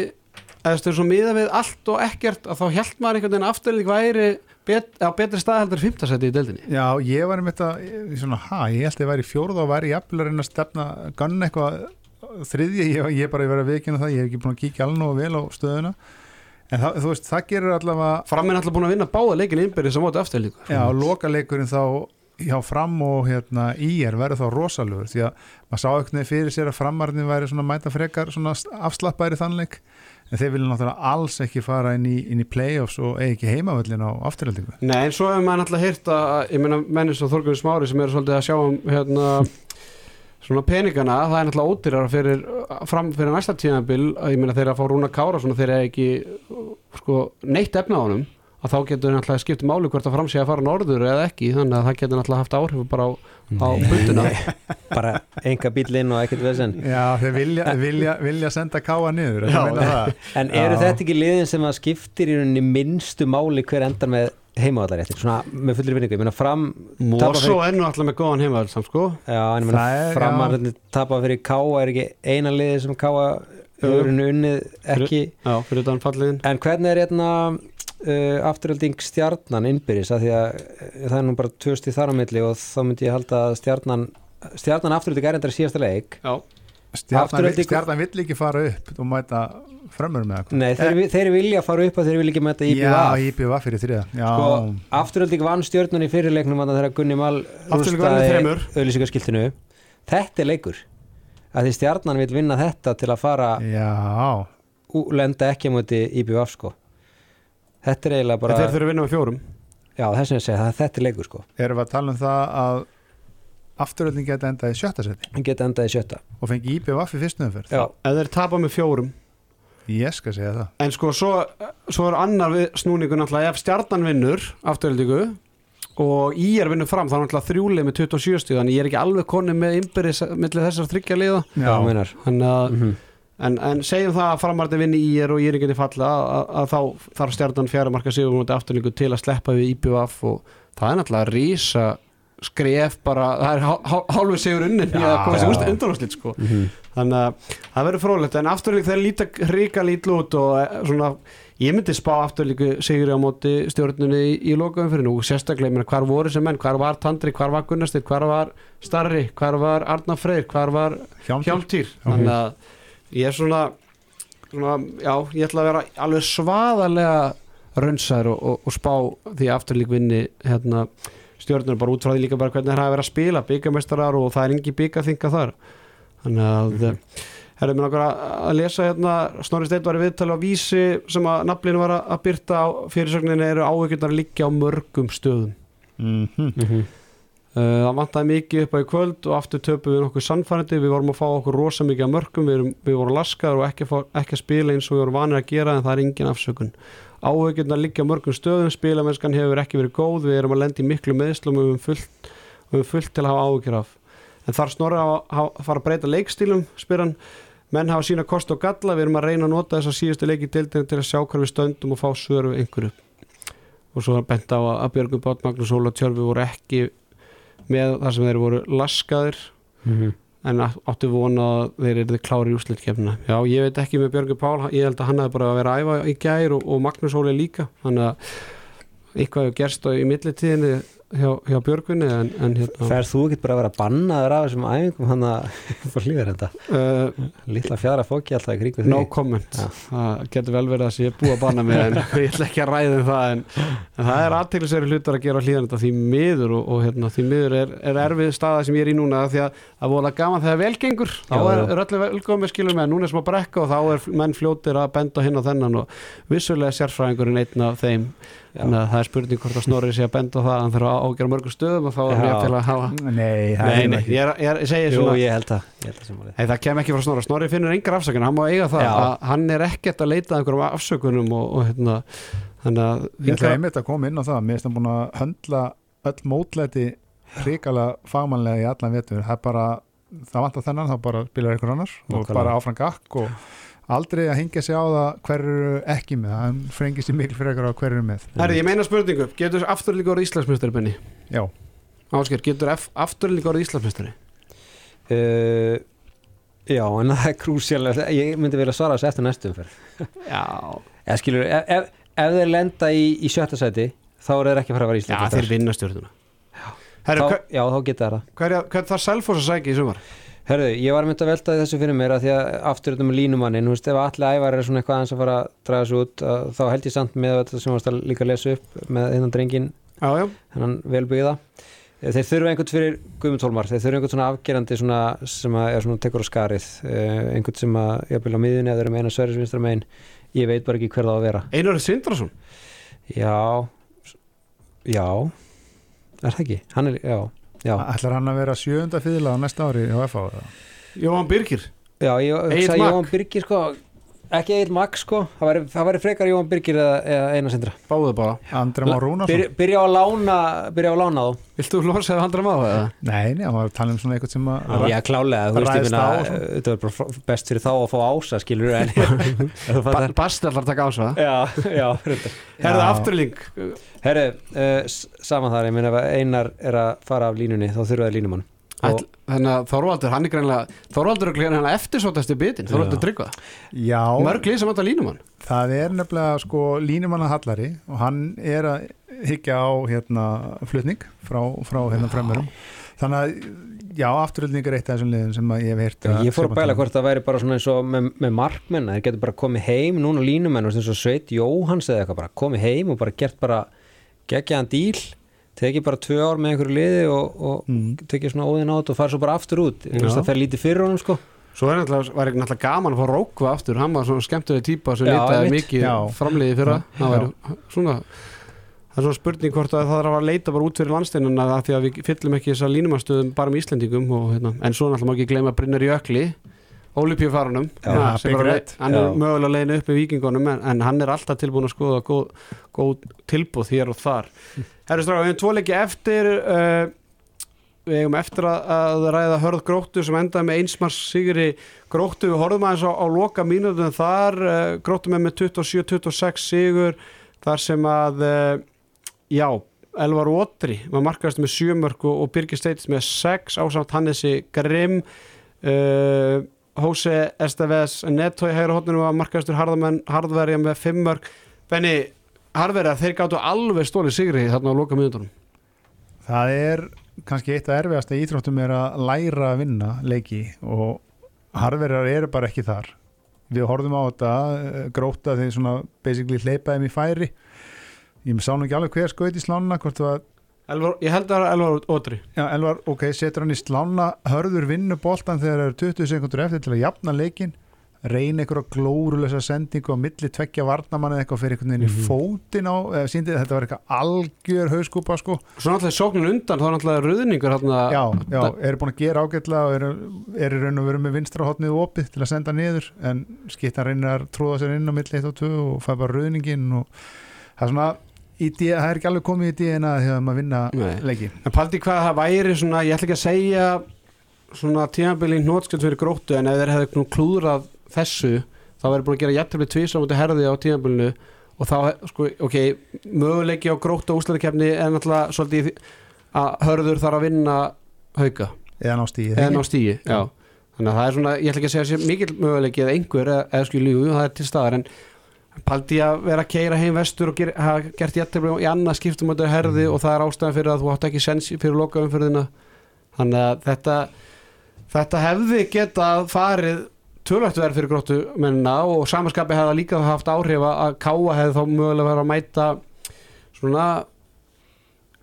eða veist, svo miða við allt og ekkert að þá held maður einhvern veginn að afturlík væri bet, á betri stað heldur 5. seti í deildinni. Já, ég var um þetta, svona, ha, ég held að ég væri fjórða og væri jafnvel að reyna að stefna gunn eitthvað þriðja, ég, ég bara verið að vikina það, ég hef ekki búin að kíkja alveg nógu vel á stöðuna en það, þú veist, það gerir allavega Fram er alltaf búin að vinna báða leikin innbyrðis á móti afturlíku. Já, lokaleikurinn þá hjá fram og hérna í er verður þá rosalugur því að maður sá eitthvað fyrir sér að framarnir væri svona mæta frekar svona afslappæri þannleik en þeir vilja náttúrulega alls ekki fara inn í, inn í playoffs og ekki heimavöllin á afturhaldingu Nei, en svo hefur maður náttúrulega hýrt að, ég meina, menni svo Þorgunni Smári sem eru svolítið að sjá um, hérna, svona peningana, það er náttúrulega ódýrar fyrir, fram fyrir næsta tímabil, að ég meina þeir að fá Rúna Kára svona þeir ekki, sko, neitt efna á honum, að þá getur náttúrulega skipt máli hvort að fram sé að fara norður eða ekki, þannig að það getur náttúrulega haft áhrif bara á, á bunduna. *laughs* bara enga bíl inn og ekkert vesen Já, þeir vilja, vilja, vilja senda káa niður Já. En eru Já. þetta ekki liðin sem að skiptir í rauninni minnstu máli hver endar með heimavallaréttir, svona með fullir vinningu ég meina fram er nú alltaf með góðan heimavöld samt, sko. já, en ég meina fram að tapa fyrir Káa er ekki eina liði sem Káa öðrunu unnið ekki Já, en hvernig er hérna uh, afturölding stjarnan innbyrðis að því að uh, það er nú bara tvö stíð þar á milli og þá myndi ég halda að stjarnan stjarnan afturölding er endar í síðasta leik. Já, Stjarnan, stjarnan vill ekki fara upp og mæta fremur með eitthvað. Nei, þeir, þeir vilja fara upp að þeir vilja ekki þriða Já, sko, afturölding vann stjörnun í fyrirleiknum að þegar Gunni Mal Afturelding vann með þremur. auðlýsingaskiltinu þetta er leikur. Að því stjarnan vil vinna þetta til að fara já. og lenda ekki á móti IBVF sko þetta er eiginlega bara en þeir þurfa að vinna með fjórum. já þess að ég segja það þetta er leikur sko. Erum við að tala um það að afturölding geta endað í sjötta seti hann geta endað í sjötta. Og fengi IPVF í fyrstu umferð? Já, Ef þeir tapa með fjórum, Ég skal segja það. En sko, svo, svo er annar við snúningu náttúrulega. Ef stjarnan vinnur afturöldingu og í er vinnum fram, þá er náttúrulega þrjúlið með 27 stíð, þannig ég er ekki alveg konni með innbyrðis millir þessar þryggja liða. Já, meinar. Þannig að Mhm. En, en segjum það að framarði vinni í er og ég er ekki til falla að, þá þarf stjarnan fjara marka sigur mútið afturlingu til að sleppa við IPVF og það er náttúrulega rísa skref bara, það er hál- hál- hálfu sigur unnin í að koma sér já. undanúrslit sko. Mhm. þannig að það verður frólægt en afturling þeir líta ríka lítlu út og eh, svona, ég myndi spá afturlingu sigur á móti stjórnunni í, í lokaum fyrir nú. Og sérstaklega, ég meina, hvar voru sem menn, hvar var Tandri, hvar var Gunnarstid, hvar var Starri, hvar var Arnar Freyr, hvar var hjálmtýr. Þannig að ég er svona, svona já, ég ætla að vera alveg svaðalega raunsæður og, og, og spá því að afturlík vinni hérna, stjórnur bara út frá því líka bara hvernig það er að vera að spila byggamestarar og það er engi byggaþinga þar þannig að mm -hmm. Herra, mér langar að lesa hérna Snorri Steinn var í viðtali á vísi sem að naflinu var að byrta á fyrirsögninni eru að liggja á mörgum stöðum Mhm. Mhm. Uh, það vantaði mikið upp á í kvöld og aftur töpum við nokkuð sannfærandi. Við vorum að fá okkur rosa mikið að mörgum við, erum, við vorum laskaður og ekki, fá- ekki að spila eins og við vorum vanir að gera en það er engin afsökun. Áhugjörn að liggja mörgum stöðum. Spilamennskan hefur ekki verið góð. Við erum að lenda í miklu meðslum og við höfum fullt, til að hafa áhugjör af. En þar snorri að, að fara að breyta leikstílum spyr hann. Menn hafa sína kost og galla. Við erum að reyna að nota þess að síðustu leiki deildinu til að sjá hvar við stöndum og fá svör við einhverju. Og svo bent á að Björgum Bát Magnús Óla Tjörfi voru ekki með þar sem þeir voru laskaðir Mhm. en átt- áttu vona að þeir eru klári í úrslitkefna já ég veit ekki með Björgur Pál ég held að hann hefði bara að vera að æfa í gær og, og Magnús Óli líka þannig að eitthvað hefur gerst á í millitíðinni hjá, hjá Björgunni en, en hérna Ferð þú ekki bara að vera bannaður af þessum æfingum hann að *laughs* fór hlýðar þetta uh, Lítla fjara fóki alltaf í kringu því no comment Já. það getur vel verið að sé búið að banna mig en *laughs* ég ætla ekki að ræða um það en, en það er aðteglisveri hlutar að gera hlýðan þetta því miður og, og hérna, því miður er, er erfið staða sem ég er í núna því að það vola gaman þegar vel gengur þá Já, er, já. er öllu velkomi skilur með núna er smá brekka og þá er menn fljótir að benda hinn og þennan og vissulega sérfræðingurinn einn af þeim Já. Þannig að það er spurning hvort að Snorri sé að benda á það að hann þarf að ágjöra mörgum stöðum og er Já. mér til að hafa. Nei, það Nei, er nei, ekki. ég, er, ég, er, ég segi Jú, svona ég held það, ég held það sem málið. Nei, það kem ekki frá Snorra, Snorri finnur engar afsökunar. Hann má eiga það, Já. að hann er ekkert að leita að einhverjum afsökunum og, og hérna þannig að Ég ætla einmitt að koma inn á það. Mér finnst hann búin að höndla öll mótlæti hrikala fagmannlega í allan vetur. Það er bara, það aldrei að hengja sig á það hver eru ekki með hann frengir sér mikil fyrir eitthvað hver eru með. Herri, ég meina spurningu, getur afturlíka orðið Íslandsmyndstari Benni? Já, Ásker, getur afturlíka orðið Íslandsmyndstari? Uh, já, en það er krúsjálega ég myndi vilja svara þessu eftir næstum fyrir Já, eða skilur, ef, ef, ef þeir lenda í, í sjötta sæti þá eru þeir ekki að fara að vera já Ísland þeir vinna stjórnuna Herri, þá, hver, já, þá geta það. hverja, hver þarf Selfoss að sækja í sumar? Herðu, ég var myndi að velta þessu fyrir mér að því að aftur þetta með línumannin, þú veist, ef allir ævar er svona eitthvað aðeins að fara að draga þessu út að, þá held ég samt með þetta sem varst að líka að lesa upp með þennan drengin, hennan velbyggða. Þeir þurfa einhvern fyrir Guðmund Hólmar þeir þurfa einhvern svona afgerandi svona, sem að er svona tekur á skarið eh, einhvern sem að, vil á miðunni eða þeir eru með eina sverðisvinstra megin, ég veit bara ekki hver það á að vera. Einar Sindrason? Já Já. Er það ekki? Hann er, Já, ætlar hann að vera sjöunda fýðla á næsta ári á FH eða? Jóhann Birgir já ég Egill sagði Magg. Jóhann Birgir sko ekki Egil Magg sko það væri, það væri frekar Jóhann Birgir eða, eða Einar Sindra Báðu bara Andra Már Rúnarsson? Byr, Byrja á að lána Byrja á að lána þá Viltu losaði handra maður eða? Nei, nei, hann var að tala um svona eitthvað sem að Já, klálega, þú veist, ég Ræðst finna á og svona. þetta var bara best fyrir þá að fá ása skilur en *laughs* Þú Ba fattar? Basti ætlar að taka á svo Já, já, Herðu Já. afturlík Herru, uh, saman þar, ég meina ef Einar er að fara af línunni þá þurfa það línumann og, Ætl, Þannig að Þorvaldur, hann er greinlega Þorvaldur er greinlega eftirsóttasti bitin Þorvaldur tryggva. Já, Mörg lið sem vantar línumann. Það er nefnilega sko línumanna Hallari og hann er að higgja á hérna flutning frá, frá hérna fremverum þannig að já, afturöldning er eitt af þessum liðum sem að ég hef heyrt ég fór að bæla hvort það væri bara svona eins og með, með markmenn, þeir getur bara komið heim núna línumenn, eins og Sveit Jóhans eða eitthvað bara, komið heim og bara gert bara geggjaðan díl tekið bara tvö ár með einhverju liði og, og Mm. tekið svona óðin át og farið svo bara aftur út það fer lítið fyrir honum sko Svo er var ekki náttúrulega gaman að fá Rókva aftur Hann var svona skemmtuleg típa sem einmitt. mikið Já. framliði fyrra. Það væri svona er svona spurning hvort að það þarf að leita bara út fyrir landsteinuna að því að við fyllum ekki þessa línumannstöðum bara með Íslendingum og, hérna. en svo náttúrulega má ekki gleyma Brynjar Jökli red. hann er mögulega leiðin upp í vikingunum en, en hann er alltaf tilbúin að skoða góð, góð tilbúð hér og þar Herri stráka, við hefum tvo leiki eftir uh, við hefum eftir að, að ræða hörð gróttu sem endaði með einsmars sigri gróttu, við horfum aðeins á, á loka mínútum þar, uh, gróttu með með 27-26 sigur þar sem að uh, já, Elvar Ótri var markaðist með sjömörk og, og Birgir Steits með 6 ásamt Hannesi Grimm. Uh, Hóse Esteves Nettói hægra hóttunum var markaðistur harðamenn harðverja með 5 mörk. Benni, harðverja, þeir gáttu alveg stólið sigri þarna á loka mínútonum Það er kannski eitt af erfiðasta í íþróttum er að læra að vinna leiki og harverjar eru bara ekki þar. Við horfum á þetta eh, gróta þegar svona basically hleypaðum í færi. Ég sá nú ekki alveg hver skaut í var, Elvar, Ég held að það var Elvar Ótri já, Elvar, ok, setur hann í slána hörður vinnu boltan þegar það eru 20 sekundur eftir til að jafna leikin reyna einhverja glórulösa sendingu á milli tveggja varnamann eða eitthvað fyrir einhvern veginn í Mhm. fótinn á, eða síndi þetta var eitthvað algjör hauskúpa sko Svo náttúrulega sóknin undan, þá er náttúrulega ruðningur hérna já, já, eru búin að gera ágætlega og eru, eru raun og veru með vinstra hotnið opið til að senda niður en skittan reynir að tróða sér inn á milli 1 og 2 og fæ bara rauðningin og það er svona í D, það er ekki alveg komið í DNA þegar maður vinna Nei. leiki En paldi hvað það væri svona, ég ætla ekki að segja svona tímabili hnótskjöld fyrir gróttu en ef þeir hefði nú klúðrað þessu þá verður búin að gera jættefli tvís á múti herði á tímabilinu og þá, sko, ok, möguleiki á gróttu og úslæðikefni er náttúrulega svolítið í að hörður þarf að vinna hauka. Eða ná stíði eða ná stíi. Þannig að það er svona, ég ætla ekki að segja sér mikill möguleiki eða einhver eða, skil lígu, það er til staðar en paldi að vera að keira heim vestur og hafa gert jættefli í annað skiptum á þetta herði og það er ástæðan fyrir að þú átt ekki sens fyrir lokaumfyrðina þannig að þetta þetta hefði getað farið tölvægt verið fyrir gróttu mennina og samanskapi hefði líka haft áhrif að káa hefði þá mögulega verið að mæta svona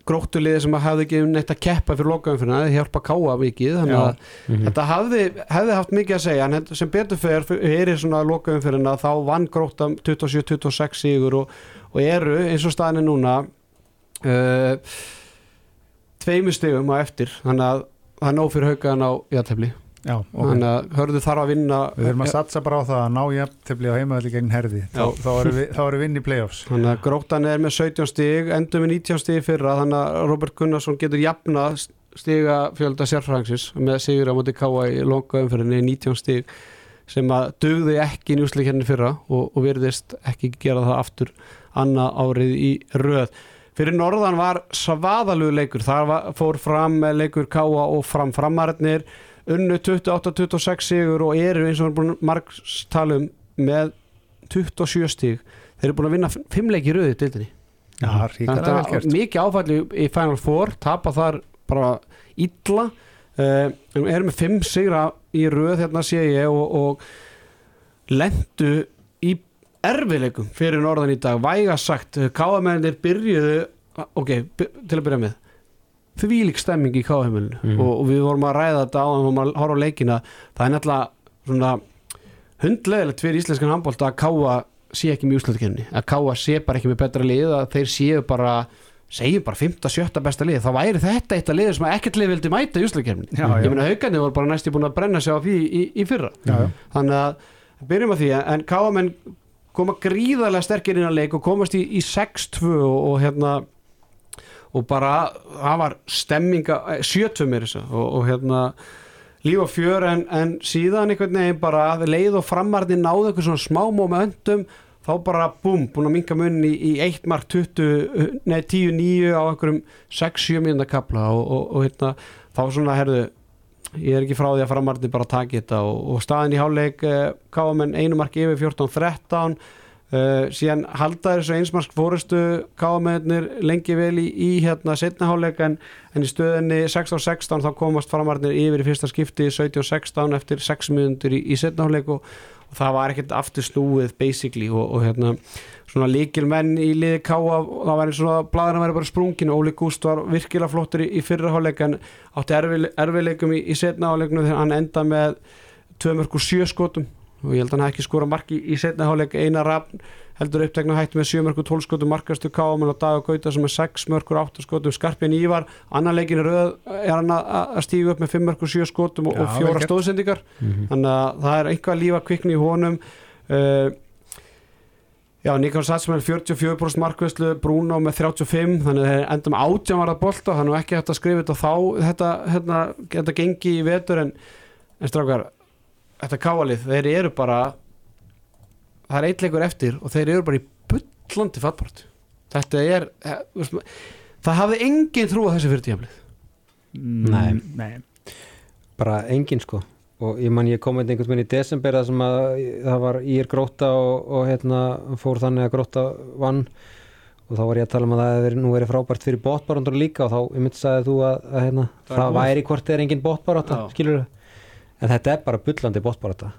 gróttuliði sem hefði ekki um neitt að keppa fyrir lokaumfyrðina, það hjálpa að káa mikið þannig að Mhm. Þetta hafði, hefði haft mikið að segja en sem betur fer, er svona lokaumfyrirna þá vann gróta 27-26 sigur og, og eru eins og staðinni núna uh, tveimu stigum á eftir þannig að það er nóg fyrir haugaðan á játefli já, ok. Þannig að hörðu þarf að vinna Við þurfum að satsa bara á það að ná jafntefli á heimaðalli gegn herði, þá, þá erum við, þá erum við vinn í playoffs. Þannig að grótan er með 17 stig endur með 19 stig í fyrra þannig að Robert Gunnarsson getur jafna stiga fjölda sérfrængsins með sigur á móti káa í longa umfyrinni 19 stig sem að dugði ekki í njúsleikerni fyrra og, og virðist ekki gera það aftur annað árið í röð. Fyrir norðan var svaðalug leikur. Þar var, fór fram leikur káa og fram framarnir unnu 28-26 sigur og eru eins og erum búin margstalum með 27 stig. Þeir eru búin að vinna 5 leiki í röðu vel Þetta gert. mikið áfalli í Final Four tapa þar bara illa. Uh, erum með 5 sigra í röð hérna sé ég og, og lendu í erfileikum fyrir norðan í dag. Væga sagt, káamennir byrjuðu ok, til að byrja með þvílík stemming í káamenninu Mhm. og, og við vorum að ræða þetta á og vorum að horfa á leikina það er svona hundlegilegt fyrir íslenskan handbólta að káa sé ekki mjög úslutakefni að káa sé bara ekki með betra lið að þeir séu bara segjum bara 5. 7. besta lið þá væri þetta eitt af liður sem ekkert lið vildi mæta í já. ég meina haugandi voru bara næst í búin að brenna sig á því í, í fyrra Já, já. þannig að byrjum að því en káamenn koma gríðarlega sterkir inn að leik og komast í, í 6-2 og, og hérna og bara það var stemminga 7-2 mér þess og, og hérna líf og fjör en, en síðan einhvern veginn bara að leið og framarni náðu eitthvað svona smá momentum þá bara búm, búin að minka munni í, í 1 mark 20, nei 10-9 á einhverjum 6-7 minna kapla og, og, og hérna þá svona herðu ég er ekki frá því að framarni bara taki þetta og, og staðin í háleik uh, káamenn einu mark yfir 14-13 uh, síðan halda þessu einsmark fórustu káamennir lengi vel í, í hérna setna háleik en, en í stöðinni 16-16 þá komast framarnir yfir í fyrsta skipti 17-16 eftir 6 minnundur í, í setna háleik og, og það var ekkert aftur snúið basically og, og hérna svona líkil menn í liði káa það var eins og að bladurinn væri bara sprungin. Óli Gúst var virkilega flottur í, í fyrra háleik en átti erfi, erfileikum í, í setna háleiknu þegar hann enda með 2 mörg og 7 skotum og ég held að hann hafi ekki skora marki í setna hálfleik. Eina rafn heldur upptekna hættu með 7 mörgur 12 skotum markastu káman og Dag og Gauta sem er 6 mörgur 8 skotum. Skarpin Ívar, annar leikin er, er hann að stígu upp með 5 mörgur 7 skotum og, og fjóra stóðsendingar. Mhm. þannig að það er einhvað lífa kvikni í honum. Uh, já, Nikon Satsman 44% markvæslu, Bruno með 35 þannig að þeir enda með átjámarað bolta þannig að ekki hægt að skrifa þetta þá þetta, hérna, þetta gengi í vetur en, en strákar, þetta káalið þeir eru bara það er eitt leikur eftir og þeir eru bara í bullandi fattbort þetta er eh, það hafði engin trú á þessu fyrir tímaflið Nei. Mm, Nei. bara engin sko og ég man ég kom einhvern veginn í desember það sem að það var ír gróta og, og hérna fór þannig að gróta vann og þá var ég að tala um að það verið- nú verið frábært fyrir bóttbarandur líka og þá ég myndi sagði þú að, að hérna, Það er það, væri hvort er engin bóttbarata Já. skilur en þetta er bara bullandi bóttbarata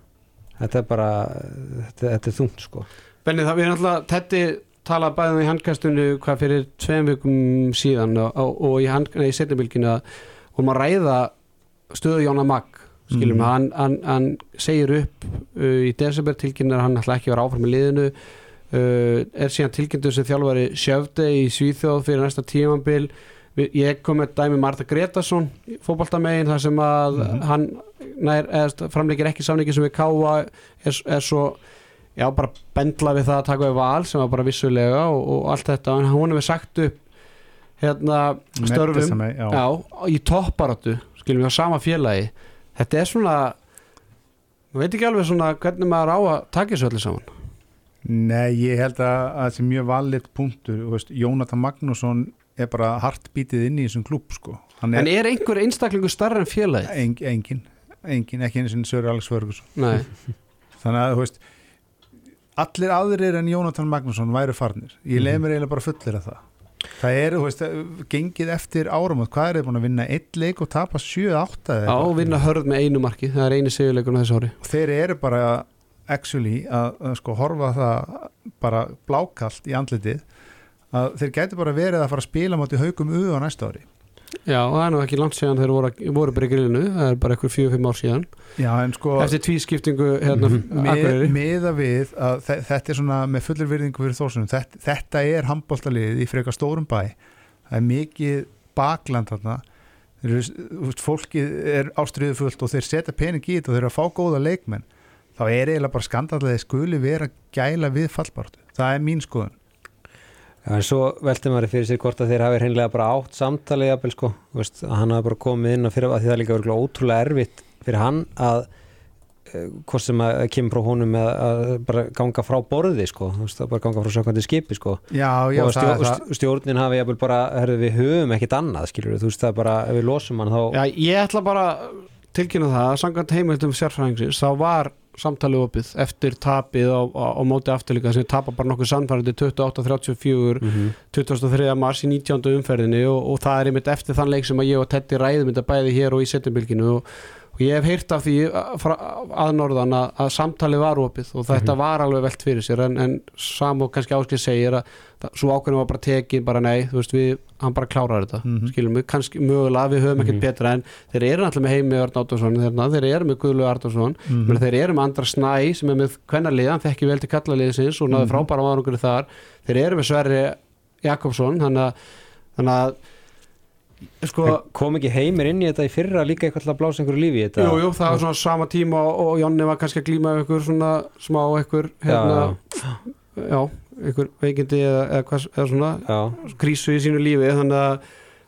þetta er bara þetta, þetta er þungt sko. Benni, það við náttúrulega Tetti talaði bæðum í handkastunni hvað fyrir tveim vikum síðan og, og, í, í setjabilginu að hún maður ræða stöðu Jóna Magg skiljum mm. hann, hann, hann segir upp uh, í desember tilkynnar hann ætla ekki að vera áfram í liðinu. Uh, er síðan tilkynntur sem þjálfari sjöfde í Svíþjóð fyrir næsta tímambil Vi- ég kom með dæmi Marta Gretarsson fótboltamegin þar sem að Mhm. hann nær, eða, framleikir ekki samningi sem við káa er, er svo já, bara bendla við það að taka við val sem var bara vissulega og, og allt þetta. En hún hefur sagt upp hérna störfum. Mettisame, já. já, í topparáttu skilum við á sama félagi. Þetta er svona ég veit ekki alveg svona hvernig maður á að taka þessu öllu saman. Nei, ég held að að það sé mjög valið punktur, Jónatan Magnússon er bara hartbítið inn í þessum klúb sko, hann en er er einhver einstaklingu starra en félagi? eng, engin engin, ekki einu sinni Söri Alex Ferguson. *laughs* Þannig að, þú veist allir aðrir en Jónatan Magnússon væru farnir, ég leið mér eiginlega bara fullir af það. Það er, þú veist, gengið eftir árum, hvað er þið búin að vinna? Eitt leik og tapa 7-8 á vinna hörð með einu marki. Það er eini sigurleikun á þessu ári. Og þeir eru bara actually að, að sko horfa það bara blákalt í andlitið að þeir gætu bara verið að fara að spila mátti haugum uðu á næsta ári. Já, það er nú ekki langt síðan þeir voru, voru bara í grillinu það er bara eitthvað fjögur, fimm ár síðan. Já, en sko eftir tvískiptingu hérna, Mhm. með, Akureyri. meða við að þe- þetta er svona með fullir virðingu fyrir þósunum þetta, þetta er handbóltalið í frekar stórum bæ. Það er mikið bakland þarna. Fólkið er ástriðu fullt og þeir setja pening í þetta og þeir eru að fá góða leikmenn. Þá er eiginlega bara skandallega skuli vera gæla við fallbartu það er mín skoðun en svo velti maður fyrir sér hvort að þeir hafi hreinlega bara átt samtalið jafnvel sko, veist, að hann hafi bara komið inn að fyrir að því það er líka ótrúlega erfitt fyrir hann að eh, hvort sem að kemur frá honum með að bara ganga frá borði sko, veist, bara ganga frá sökandi skipi sko. Já, já, og það, stjó, það, stjórnin hafi jafnvel bara, herðu við höfum ekkit annað skilur þú veist það er bara, ef við losum hann þá Já, ég ætla bara tilkynna það að samkvæmt heimildum sérfræðingsins þá var samtalið opið eftir tapið á, á, á móti afturlíka sem tapa bara nokkuð sannfærandi 28-34 mm 23. mars í 19. umferðinni og, og það er einmitt eftir þann leik sem að ég og Teddy ræðum þetta bæði hér og í setjumbilginu og, og ég hef heyrt af því að, frá- að norðan að, að samtalið var opið og þetta Mhm. var alveg velt fyrir sér en, en sam og kannski áskil segir að það, svo ákveðin var bara tekin bara nei, þú veist við, hann bara klárar þetta Mhm. skilum við, kannski mögulega við höfum ekkert Mhm. betra en þeir eru náttúrulega með heimi Örn Áttursson þeirna, þeir eru með Guðlu Artursson Mhm. mm. þeir eru með Andra Snæ sem er með kvennarlið, hann þekki vel til kallaliðsins og náðu Mhm. frábæra árangur þar þeir eru með Sverri Jakobsson þannig að sko, kom ekki heimir inn í þetta í fyrra líka eitthvað til að blása einhverju lífi í þetta? Jú, jú, það var svona sama tíma og, og Jonni var kannski að glíma við einhver svona smá einhver hérna, já, einhver veikindi eða, eða, hvað, eða svona já, krísu í sínu lífi þannig að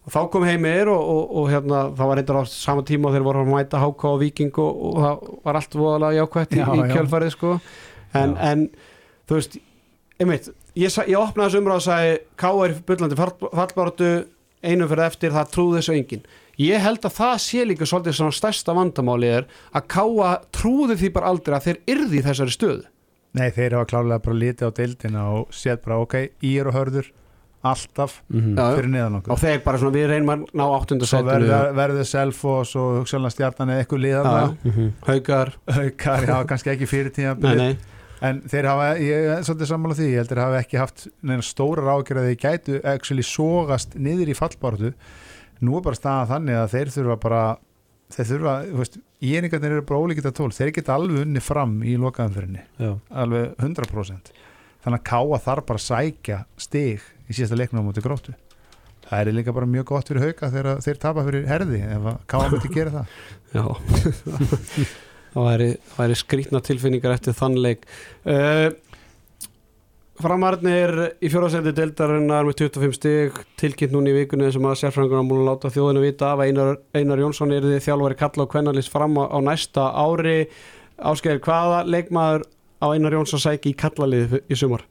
þá kom heimir og, og, og hérna, það var reyndar á sama tíma og þeir voru að mæta HK og Viking og, og það var allt voðalega jákvætt í, Já, í já. kjölfarið sko. En, en þú veist einmitt, ég, ég opnaði þessu umræð og sagði K er bullandi fall- einum fyrir eftir, það trúði þessu enginn ég held að það sé líka svolítið svona stærsta vandamáli er að Káa trúði því bara aldrei að þeir yrði í þessari stöðu Nei, þeir hafa klálega bara litið á deildina og séð bara, ok, ír og hörður alltaf mhm. Já, fyrir neðan okkur og þeir bara svona við reynum að ná svo áttundasætinu verður, verður Selfoss og hugsaðlega stjarnan eða eitthvað já. Mhm. haukar haukar, já, kannski ekki fyrir tíma nei, nei. En þeir hafa, ég er svolítið sammála því ég heldur hafa ekki haft neina stóra rákjör að þeir gætu actually sogast niður í fallbáratu nú er bara staðan þannig að þeir þurfa bara þeir þurfa, þú veist, íningarnir eru bara ólíkita tól, þeir geta alveg unni fram í lokaðanfyrinni, já, alveg 100% þannig að Káa þarf bara að sækja stig í síðasta leiknum á móti gróttu. Það er líka bara mjög gott fyrir hauka þegar þeir tapa fyrir herði ef að Káa myndi gera það. Já *laughs* það væri, væri skrýtna tilfinningar eftir þann leik uh, Framarnir í fjóðarsæti deildarinnar með 25 stig tilkynnt núna í vikunni sem að sérfræðingarna múlum láta þjóðinu vita af Einar, Einar Jónsson er þið þjálfari kalla og kvennalist fram á, á næsta ári Ásgeir, hvaða leikmaður á Einar Jónsson sæki í kallalið í sumar?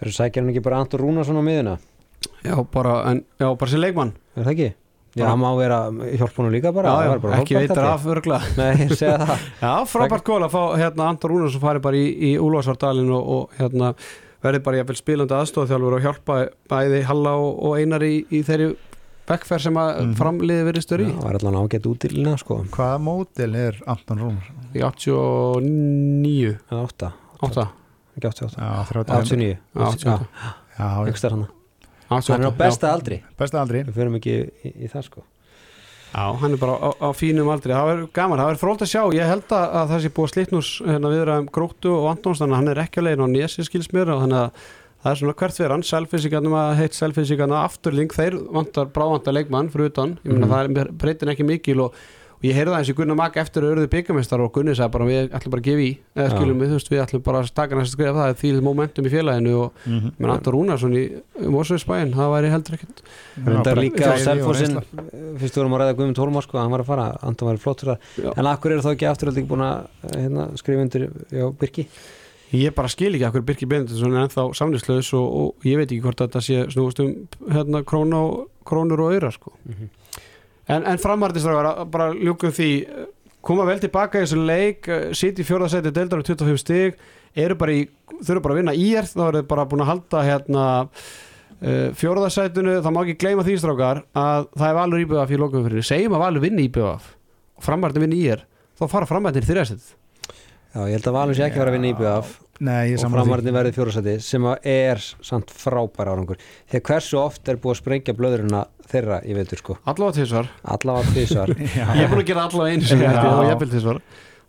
eru sækjar hann ekki bara Anton Rúnarsson á miðuna Já, bara, en, já, bara sem leikmann er það ekki? Já, Bara- hann má vera hjálpunum líka bara, já, það já, var bara ekki held af örgla *laughs* *laughs* Já, frábært gól að fá hérna Anton Rúnarsson fari bara í, í Úlfarsvardalinn og, og hérna verði bara jafnvel spilandi aðstofþjálfur og hjálpa bæði Halla og, og Einar í, í þeirri bekkferð sem að Mhm. framliði verið störi Það var allan ágætt útilina sko. Hvaða mótil er Anton Rúnar? í 89 Það er átta, 8 ekki 88 Já, 30 89 Já, hann 88, Hann er á besta aldri. Besta aldri. Við förum ekki í, í það sko. Já, hann er bara á, á fínum aldri. Það verður gaman, það verður frólt að sjá. Ég held að, að það sé búið að slitnús hérna, viðraðum Gróttu og Antons, þannig að hann er ekki að á Nesi skils mér og þannig að það er svona hvert fyrir hann, selfisíkarnum að heitt selfisíkarna afturling, þeir vantar brávantar leikmann fyrir utan, ég meina Mhm. það er breytin ekki mikil og, og ég heyrði það eins og Gunnar Mag eftir að auðvitað byggamestar og Gunni sagði bara við ætlum bara að gefa í, eða Já. skilum við, þú veist, við ætlum bara að taka næst skrifa það, því momentum í félaginu og mm -hmm. menn Anton Rúnarsson í Mósveitsbæinn, það væri heldur ekkert Reyndar líka á reynsla. Fyrst vorum að ræða Guðmund Hólmar sko Hann var að fara, Anton var flott fyrir Já. það En akkur eru þá ekki afturhaldi ekki búin að hérna, skrifa undir já, Birki Ég bara skil ekki akkur Birkir Benediktsson er ennþá samlýslaus og, og ég veit ekki hvort þetta sé snúast um hérna, krónu krónur og öyra sko. En, en framhærdistrákar bara ljúkum því eh, koma vel tilbaka í þessu leik eh, sitt í fjórðasæti deildar um 25 stig eru bara í, þurfa bara að vinna í er þá eru þið bara búin að halda hérna uh, fjórðasætinu, það má ekki gleyma því strákar að það er valur íbjöðaf í lokum fyrir, segjum að valur vinni íbjöðaf og framhærdin vinni í er þá fara framhærdin þrjastætið Já, ég held að Valur sé ekki að fara að vinna íbjöð Nei, ég og framvartin verði fjórasæti sem er samt frábæra árangur. Þegar hversu oft er búið að sprengja blöðurina þeirra í veitur sko? Allavega tvisvar. *laughs* Ég er búin að gera allavega ég, og ég vil þessar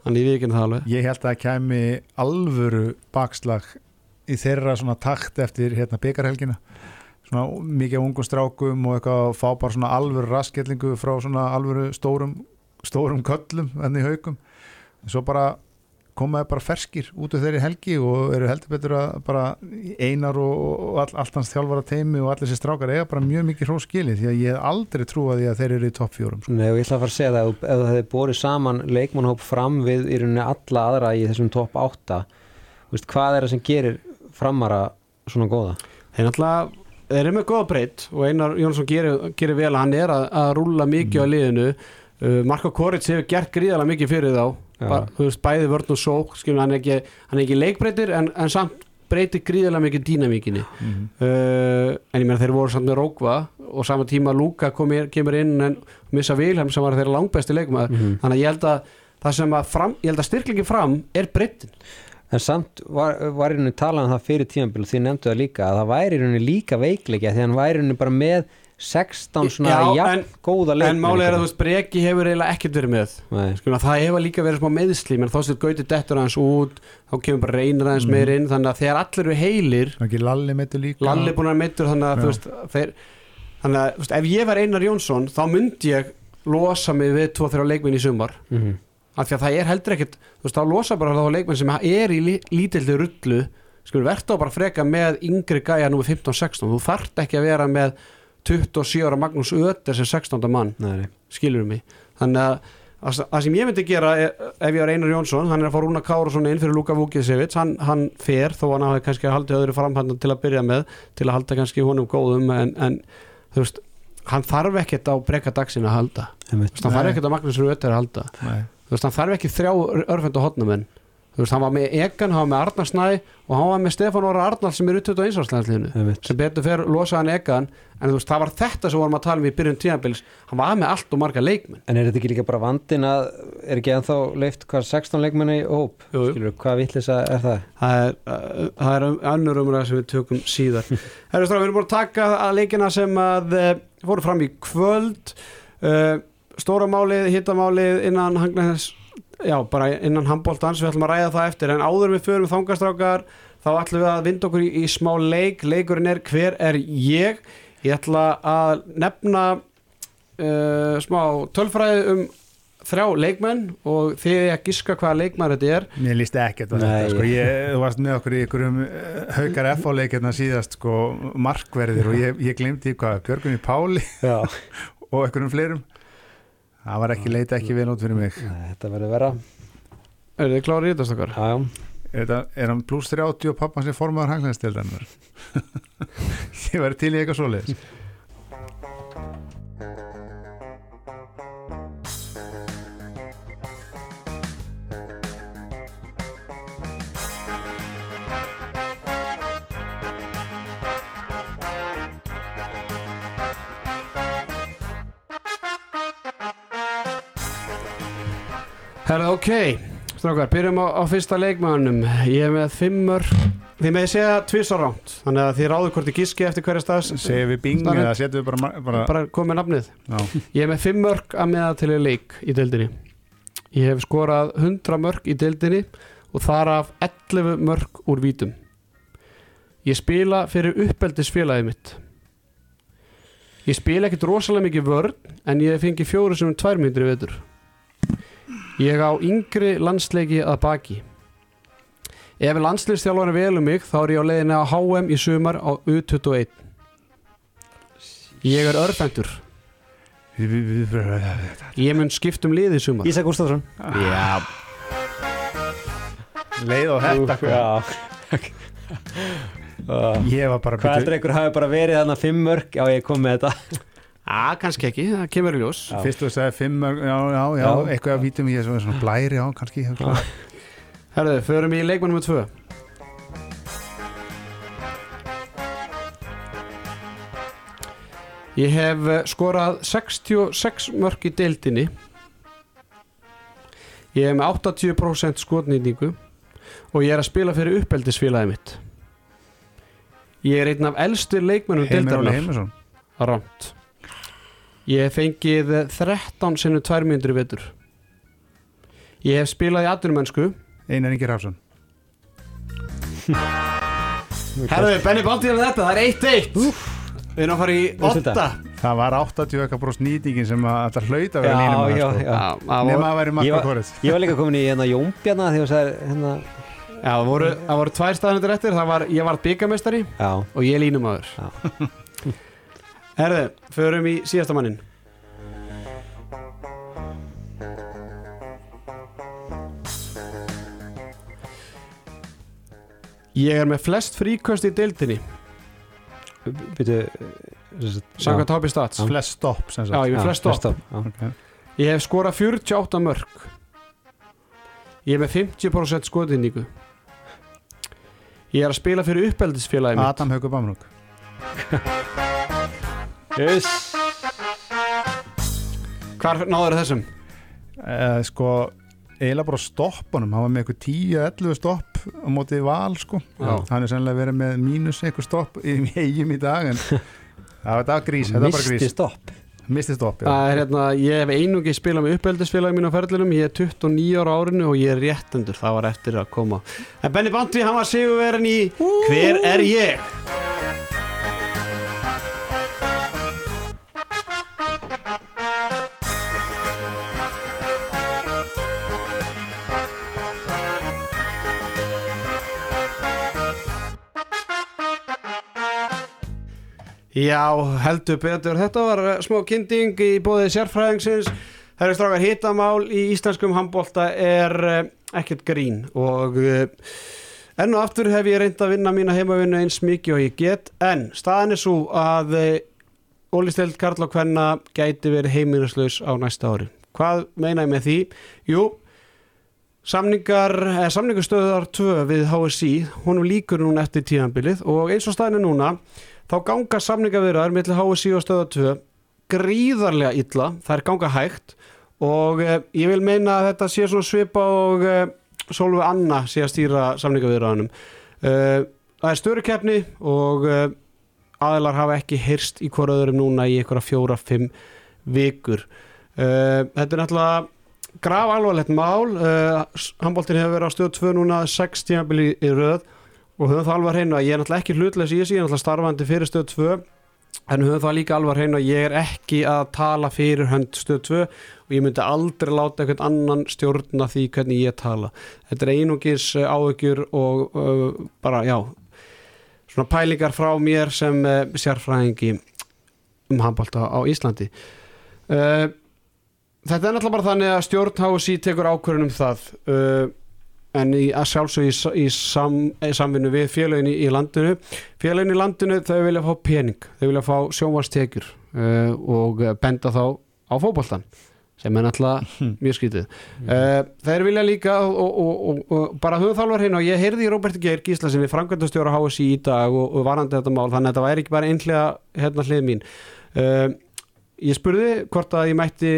Þannig við ekki það alveg. Ég held að það kæmi alvöru bakslag í þeirra svona takt eftir hérna byggarhelgina svona mikið af ungum strákum og eitthvað að fá bara svona alvöru rasketlingu frá svona alvöru stórum stórum köllum enn í haugum en svo bara komaði bara ferskir út af þeirri helgi og eru heldur betur að bara einar og, og all, allt hans þjálfara teimi og allir þessi strákar eiga bara mjög mikið hrós skilið því að ég hef aldrei trúið því að þeir eru í topp fjórum sko. Nei, og ég ætla að fara að segja það ef, ef það hefði borið saman leikmannhóp fram við í rauninni alla aðra í þessum topp 8 veist, hvað er það sem gerir framara svona góða? Þeir náttúrulega Þeir eru með góða breytt og Einar Jónsson gerir, gerir vel að hann er að, að rúlla mikið á liðinu uh, Marko Korits hefur gert gríðalega mikið fyrir þá Já. ba, þú veist, bæði vörn og sók skilum, hann, er ekki, hann er ekki leikbreytir en, en samt breytir gríðalega mikið dýnamíkinni mm. uh, en ég meina þeir voru samt með Rókva og sama tíma Lúka kemur inn en missa Vilhelm sem var þeirra langbæsti leikmaður Mm þannig að ég held að það sem að fram, ég held að styrklingin fram er breyttin En samt var, var í rauninni talað um það fyrir tímanbíl og því nefndu það líka að það væri í rauninni líka veikleikja því hann væri í rauninni bara með 16 svona Já, jafn en- góða en leikmenn máli er að þú veist Breki hefur eiginlega ekkert verið með. Skilum, það hefur líka verið smá meðsli menn þá sér Gauti dettur aðeins út þá kemur bara reynir aðeins Mhm. meir inn þannig að þegar allir eru heilir Lalli meittu líka. Lalli er búin að meittur þannig að veist þeir, þannig að veist, ef ég var Einar Jónsson þá myndi ég losa mig við 2-3 leikminn í sumar. Mm -hmm. af því að það er heldur ekkert þú veist, þá losa bara þá leikmenn sem er í lí- lítilli rullu. Skulum verða bara freka með yngri gæja nú 15-16, þú þarft ekki að vera með 27 ára Magnús Öter sem 16. mann, Nei, skilur mig. Þannig að að það sem ég myndi gera er, ef ég var Einar Jónsson, hann er að fá Rúna Kárasson inn fyrir Luka Vukicevic, hann, hann fer þó hann hafi kannski haldið öðru framhandan til að byrja með til að halda kannski honum góðum en, en þú veist, hann þarf ekkert á breyka dagsinn að halda. Veist, hann þarf ekkert á Magnús Öter að halda. Nei. þú veist, hann þarf ekki þrjá örfend og hotnamenn þú veist, hann var með Egan, hann var með Arnar Snæ og hann var með Stefán Óra Arnar sem er út á einsvarslæðinslinu Einmitt. sem betur fer losaði hann Egan en þú veist, það var þetta sem vorum að tala um í byrjun tíðanbils hann var með allt og marga leikmenn En er þetta ekki líka bara vandin að er ekki ennþá leift hvað 16 leikmenni í hóp? Jú, jú. Skilur, hvað vittlisa er það? það er, það er um, önnur umræða sem við tökum síðar *laughs* Herru Strá, við erum búin að taka að leikina sem að uh, fóru fram í kvöld uh, stóra málið, hittamálið innan hangnaðins, já, bara innan handbóltans, við ætlum að ræða það eftir. En áður við förum þangastrákar þá ætlum við að vinda okkur í, í smá leik. Leikurinn er hver er ég? Ég ætla að nefna uh, smá tölfræði um þrjá leikmenn og þið er að giska hvaða leikmenn þetta er. Mér líst Nei. þetta sko. ég, Þú varst með okkur í ykkurum haukar F-áleikirna síðast sko, markverðir og ég, ég glemdi hvað Björgunni Páli *laughs* og ykkurum fleirum það var ekki leita ekki vel út fyrir mig. Nei, þetta verður vera er þið klárið í? Já, já, Er, þetta, er hann pluss 30 og pappan sem formaður hanglæðstildarinnar *laughs* ég verði til í eitthvað svoleiðis Herra, ok, strákar, byrjum á, á fyrsta leikmannum ég er með fimmur þið með segja tvisar ránt þannig að þið ráðu hvort þið giski eftir hverja stað segir við bing eða setjum við bara, bara, bara komið nafnið já, Ég er með 5 mörg að meða til leik í deildinni. Ég hef skorað 100 mörg í deildinni og þar af 11 mörg úr vítum. Ég spila fyrir uppeldisfélagið mitt. Ég spila ekkert rosalega mikið vörn en ég fengi fjóru sem tvær myndir vetur. Ég á yngri landsleiki að baki. Ef landsliðstjálfari velum mig þá er ég á leiðinni á HM í sumar á U21. Ég er örfendur. Ég mun skipt um liði í sumar Ísak Gustafsson Já leið og þetta. Já ég var bara Hvað heldur einhver hafi bara verið þarna fimm mörg Já, ég kom með þetta Á, kannski ekki, það kemur í ljós. Já. fyrst þú sagði fimm já, já, já, Já. eitthvað að vítum ég svona, svona blæri, já, kannski Já. Herðu, förum í leikmannum með tvö. Ég hef eh, skorað 66 mörg í deildinni. Ég hef með 80% skotnýtingu og ég er að spila fyrir uppeldisfélagið mitt. Ég er einn af elstu leikmennum Heimir Óli Heimisson. Rámt Ég hef fengið 13 sinnum 2 myndir í vetur. Ég hef spilað í atvinnumennsku. Einar Ingi Rafsson *laughs* Herðu, Benny er með þetta, það er 1-1 Við erum að fara í Úrslita. 8 það var 80 eitthvað bróst nýtingin sem að þetta hlauta að vera Já, línum já, sko. já. Nema að marka var- kórið Ég var líka komin í hérna Jómbjarna Þegar þú sagði hérna Já, það voru, það voru tvær staðanir eftir. Það var, Ég var byggamestari Já, og ég línum aður *laughs* Herðu, förum í síðasta mannin Ég er með flest fríköst í deildinni. Byrju Samkvæmt Hobby Stats. Já. flest stopp Já, ég er með flest stopp. Ég hef skorað 48 mörg Ég er með 50% skotinningu Ég er að spila fyrir uppeldisfélagi Adam Haugur Bamrúk *laughs* Yes. Hvar náður þessum? uh, sko eiginlega bara stoppunum hann var með eitthvað 10-11 stopp á móti val sko Já. hann er sennilega verið með mínus eitthvað stopp í eigum í dag en það var grís, þetta var bara Misti grís stopp misti stopp, já. Það er hérna, ég hef einungi spilað með uppeldisfélagi mín á ferðlunum, ég er 29 ára árinu og ég er réttendur, það var eftir að koma En Benny Bandi, hann var sigurverin í Hver er ég? Já, heldur betur. Þetta var eh, smá kynnting í bóðið sérfræðingsins. Það eru strákar hitamál í íslenskum handbólta er eh, ekkert grín og eh, enn og aftur hef ég reynd að vinna mína heimavinnu eins mikið og ég get en staðan er svo að Ólisteld Karl og Kvenna gæti verið heimilislaus á næsta ári. Hvað meina ég með því? Jú, samningastöðar 2 við HSI, honum líkur núna eftir tíðanbilið og eins og staðan er núna þá ganga samningavirðar millir HSI og stöða 2 gríðarlega illa, það er ganga hægt og eh, ég vil meina að þetta sé svona svipa og eh, Solveig Anna sé að stýra samningavirðanum eh, það er störukeppni og eh, aðilar hafa ekki hyrst í hvora öðrum núna í einhverja fjóra-fimm vikur. Uh, þetta er náttúrulega graf alvarlegt mál uh, handbóltin hefur verið á stöð 2 núna 6 tímabili í röð og höfum það alvar hreinu að ég er náttúrulega ekki hlutleis í þessu, ég er náttúrulega starfandi fyrir stöð 2 en höfum það líka alvar hreinu að ég er ekki að tala fyrir hönd stöð 2 og ég myndi aldrei láta einhvern annan stjórna því hvernig ég tala. Þetta er einungis uh, áökjur og uh, bara, já svona pælingar frá mér sem uh, sérfræðingi um handbólta á Íslandi. Uh, Þetta er náttúrulega bara þannig að stjórn HSI tekur ákvörðun um það en í, að sjálfsög í, í, sam, í samvinnu við félagin í, landinu. Félagin í landinu þau vilja fá pening. Þau vilja fá sjónvarstekjur uh, og benda þá á fótboltan sem er náttúrulega *laughs* mjög skítið uh, þeir vilja líka og, og, og, og bara höfum þálfar hérna og ég heyrði í Róberti Geir Gísla sem er framkvæmdastjóra HSI í dag og varandi þetta mál þannig að þetta væri ekki bara einhlega hérna hlið mín. Uh, ég spurði hvort að ég mætti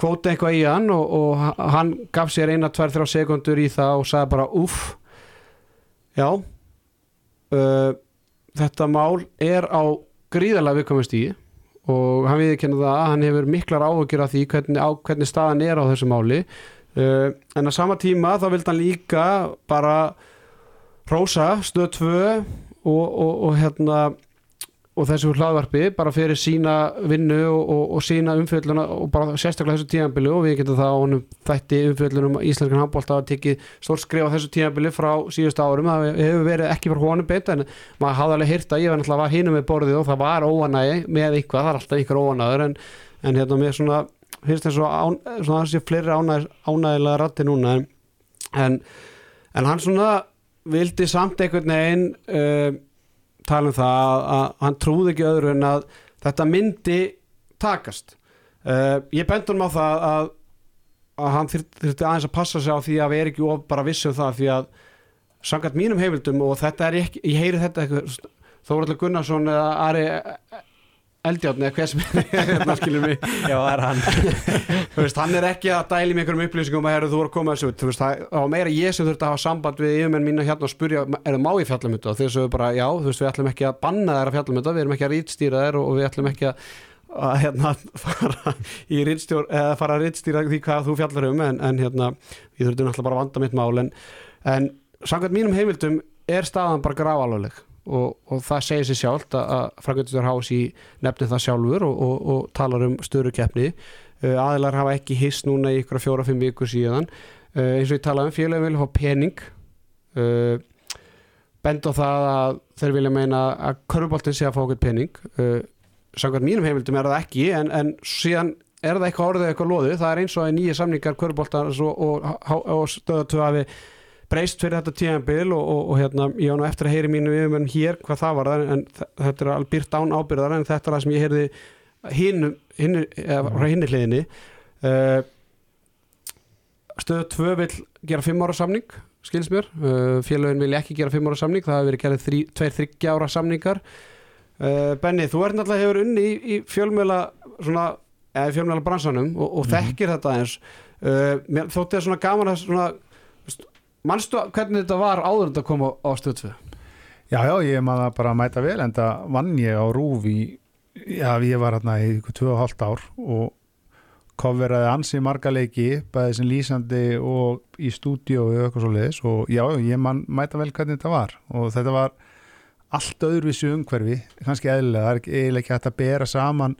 kvóta eitthvað í hann og, og hann gaf sér eina, tvær, þrjá sekundur í það og sagði bara uff já uh, þetta mál er á gríðarlega viðkomast í og hann viðkenna það að hann hefur miklar áhugjur af því hvernig, á, hvernig staðan er á þessu máli. Uh, en á sama tíma þá vildi hann líka bara rósa stöð 2 og, og, og hérna og þessu hlaðvarpi bara fyrir sína vinnu og, og, og sína umfjölluna og bara sérstaklega þessu tíðanbili og við getum það á honum þætti umfjöllunum íslenskan handbólta að tekið stórt skrif á þessu tíðanbili frá síðust árum. Það hefur verið ekki fyrir honum beint en maður hafði alveg hýrt að ég var náttúrulega hínum með borðið og það var óanægi með eitthvað, það er alltaf einhver óanæður en, en hérna með svona finnst þess að svona þessi fleiri ánæg, ánægilega ratti núna en, en, en hann svona vildi samt einhvern veginn uh, tala um það að hann trúði ekki öðru en að þetta myndi takast. Uh, ég bendur hann á það að, að hann þurfti aðeins að passa sig á því að við erum ekki of bara vissum það því að sangat mínum heimildum og þetta er ekki, ég heyri þetta eitthvað Þóraldur Gunnarsson eða Ari Eldjárn eða hver sem er *laughs* hérna skilur mig. Já, er hann. *laughs* Veist, hann er ekki að dæli með einhverjum upplýsingum að þú voru að koma þessu þú veist, það var meira ég sem þurfti að hafa samband við yfirmenn mína hérna og spurja, er það má í fjallumönda og þeir svo bara, já, þú veist, við ætlum ekki að banna þær að fjallumönda, við erum ekki að rýtstýra þær og við ætlum ekki að, að hérna, *laughs* fara í rýtstjór eða fara að rýtstýra því hvað þú fjallar um en, en hérna, ég þurfti náttúrulega bara að vanda mitt mál en, en samkvæmt mínum heimildum er staðan bara gráalögleg og, og það segir sér sjálft að, að Frankværtur Hási nefnir það sjálfur og, og, og talar um störu keppni uh, aðilar hafa ekki hist núna í ykkur fjóra-fimm vikur síðan. Uh, eins og ég tala um félagin vilja fá pening. Uh, bend á það að þeir vilja meina að körfuboltin sé að fá okkur pening. Samkvæmt mínum heimildum er það ekki en, en síðan er það eitthvað orðið eitthvað loðu það er eins og að nýja samningar körfuboltan og stöða tvö hafi breyst fyrir þetta tíðanbíl og, og, og hérna, ég var nú eftir að heyri mínu yfirmenn hér hvað það var en þetta er alveg byrt án ábyrðar en þetta er það sem ég heyrði hinn frá hinni hliðinni. Uh, stöðu 2 vil gera 5 ára samning skils mér, uh, félagin vil ekki gera 5 ára samning, það hefur verið gerðið 2-3 ára samningar. Uh, Benni, þú ert náttúrulega hefur unni í, í fjölmjöla svona, eða fjölmjöla bransanum og, og mm -hmm. þekkir þetta eins mér þótti það svona gaman að svona mannstu hvernig þetta var áður þetta kom á, á stöðsvið? Já, já, ég maður bara að mæta vel en það vann ég á Rúf í já, ég var hérna í 2,5 ár og kofveraði ansi marga leiki bæði sem lýsandi og í stúdíu og eitthvað svo leiðis og já, ég man, mæta vel hvernig þetta var og þetta var allt öðruvísu umhverfi, kannski eðlilega það er eiginlega ekki hægt að bera saman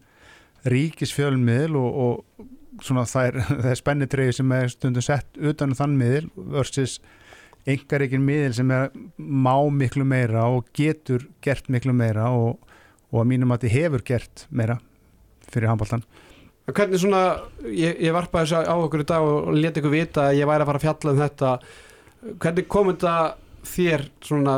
ríkisfjölmiðl og, og svona það *laughs* það er spennitreyju sem er stundum sett utan um þann miðil versus einhver ekki miðil sem er má miklu meira og getur gert miklu meira og, og að mínum að þið hefur gert meira fyrir handbóltan Hvernig svona, ég, ég varpaði þessu á okkur í dag og leti ykkur vita að ég væri að fara að fjalla um þetta. Hvernig kom þetta þér svona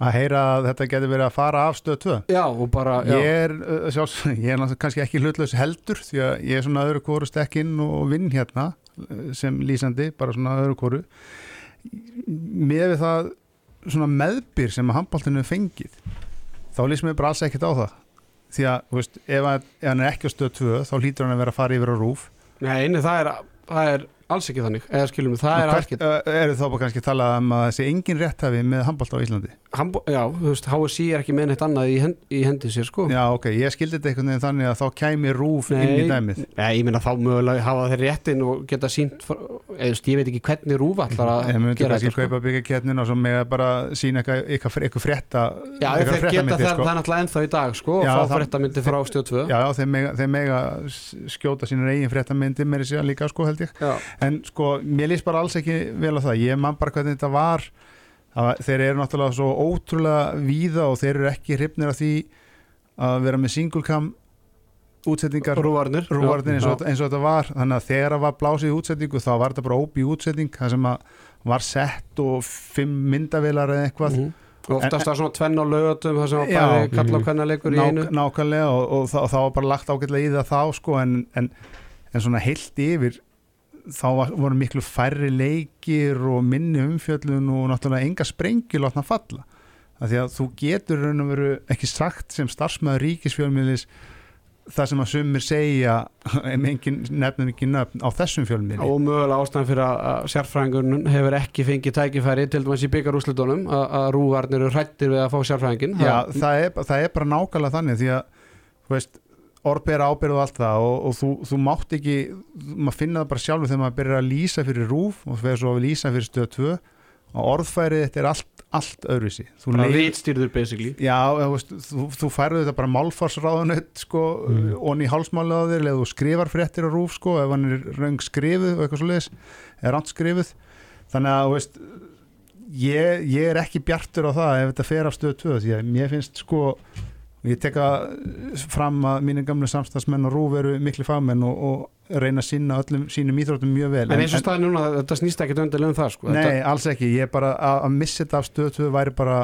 að heyra að þetta getur verið að fara af stöð 2 já og bara já. ég er, uh, sjálfs, *laughs* ég er kannski ekki hlutlaus heldur því að ég er svona öðru kóru stekkinn og vinn hérna uh, sem lýsandi, bara svona öðru kóru með við það svona meðbyr sem að handbóltinu fengið þá lýsum við bara alls ekkert á það. Því að, þú veist, ef, að, ef hann er ekki á stöð 2 þá hlýtur hann að vera að fara yfir á rúf Nei, einu, það er, það er alls ekki þannig eða skilum við, það er alls uh, eru þá bara kannski talað um að þessi engin rétthafi með handbólta á Íslandi? Hambo, já, þú veist, HSI er ekki með neitt annað í, hend, í hendi sér sko. Já, ok, ég skildi þetta einhvern veginn þannig að þá kæmi rúf Nei. inn í dæmið. Nei, ég meina þá mögulega hafa þeir réttin og geta sínt eða, ég veit ekki hvernig rúf allar að Ég myndi gera kannski þetta sko. kaupa byggja og svo með bara sína eitthvað, eitthvað frétta Já, þeir geta það, sko. náttúrulega ennþá í dag sko, Já, og fá fréttamyndi frá stjóð 2 Já, þeir mega, skjóta sínur eigin fréttamyndir með þessi líka, sko, held ég En sko, mér líst bara alls ekki vel á það. Ég man bara hvernig þetta var. Að Þeir eru náttúrulega svo ótrúlega víða og þeir eru ekki hrifnir af því að vera með single cam útsetningar. Rúvarnir. Rúvarðin eins, Já, og- eins og þetta var. Þannig að þegar það var blásið útsetningu þá var þetta bara óbí útsetning það sem að var sett og fimm myndavilar eða eitthvað. Mhm. Og oftast það svona tvenn á lögatum það sem var Já. bæði kalla og hvernig leikur í einu. nákvæmlega og, og, það, og það var bara lagt ágætlega í það þá sko en, en, en svona heilt yfir þá var, voru miklu færri leikir og minni umfjöllun og náttúrulega enga sprengjur látna falla. Af því að þú getur raun og veru ekki sagt sem starfsmæður ríkisfjölmiðlis það sem að sumir segja *laughs* nefnum ekki nöfn á þessum fjölmiðli. Og mögulega ástæðan fyrir að að sérfræðingun hefur ekki fengið tækifæri til dæmis í byggarúslutunum að, að rúvarnir eru hrættir við að fá sérfræðingin Já, það er, það er bara nákvæmlega þannig því að þú veist, orðbera ábyrð og allt það og, og þú, þú mátt ekki maður finna það bara sjálfur þegar maður byrjar að lýsa fyrir rúf og fyrir svo að lýsa fyrir stöð 2 og orðfærið þetta er allt, allt öðruvísi. Þú bara rítstýrður basically. Já, þú, veist, þú, þú færðu þetta bara málfarsráðunett sko, Mm. onni í hálsmálið á þér eða þú skrifar fréttir á rúf sko, ef hann er röng skrifuð og eitthvað svo leiðis er ránt skrifuð. Þannig að þú veist, ég, ég er ekki bjartur á það ef þetta fer af stöð 2 því að mér finnst sko ég teka fram að mínir gamlu samstagsmenn og rúf eru miklu fagmenn og, og reyna að sinna öllum sínum íþróttum mjög vel. En eins og staðin núna, þetta snýst ekki öndilega um það sko. Nei, þetta, alls ekki, ég er bara að, að missa þetta af stöð 2 væri bara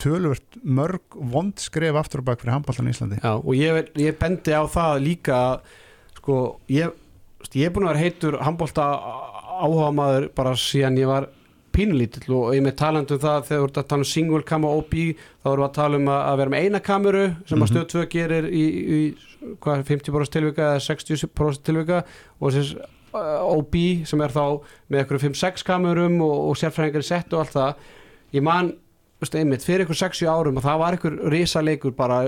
tölvört mörg vond skref aftur og bak fyrir handbóltan í Íslandi. Já, og ég, ég bendi á það líka að, sko, ég, ég er búin að vera heitur handbólta áhuga maður bara síðan ég var pínulítill og ég með talandi um það þegar þú ert að tala um single cam og OB þá erum við að tala um að, vera með eina kameru sem að Mhm. stöð 2 gerir í, í hvað, 50% tilvika eða 60% tilvika og þess uh, OB sem er þá með eitthvað 5-6 kamerum og, og sérfræðingar í sett og allt það ég man, veist, einmitt, fyrir eitthvað 60 árum og það var eitthvað risaleikur bara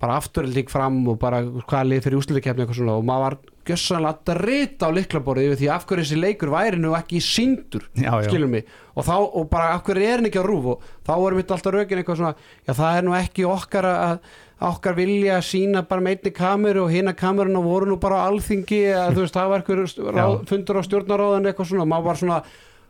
bara afturölding fram og bara hvaða lið fyrir úslutikefni og maður var gjössanlega að drita á liklaborðið yfir því af hverju þessi leikur væri nú ekki síndur skilur mig? Og, þá, og bara af hverju er hann ekki á rúf og þá voru mitt alltaf rökin eitthvað svona já það er nú ekki okkar að okkar vilja að sína bara með einni kameru og hina kameruna voru nú bara á alþingi að þú veist það var eitthvað fundur á stjórnaráðan eitthvað svona svona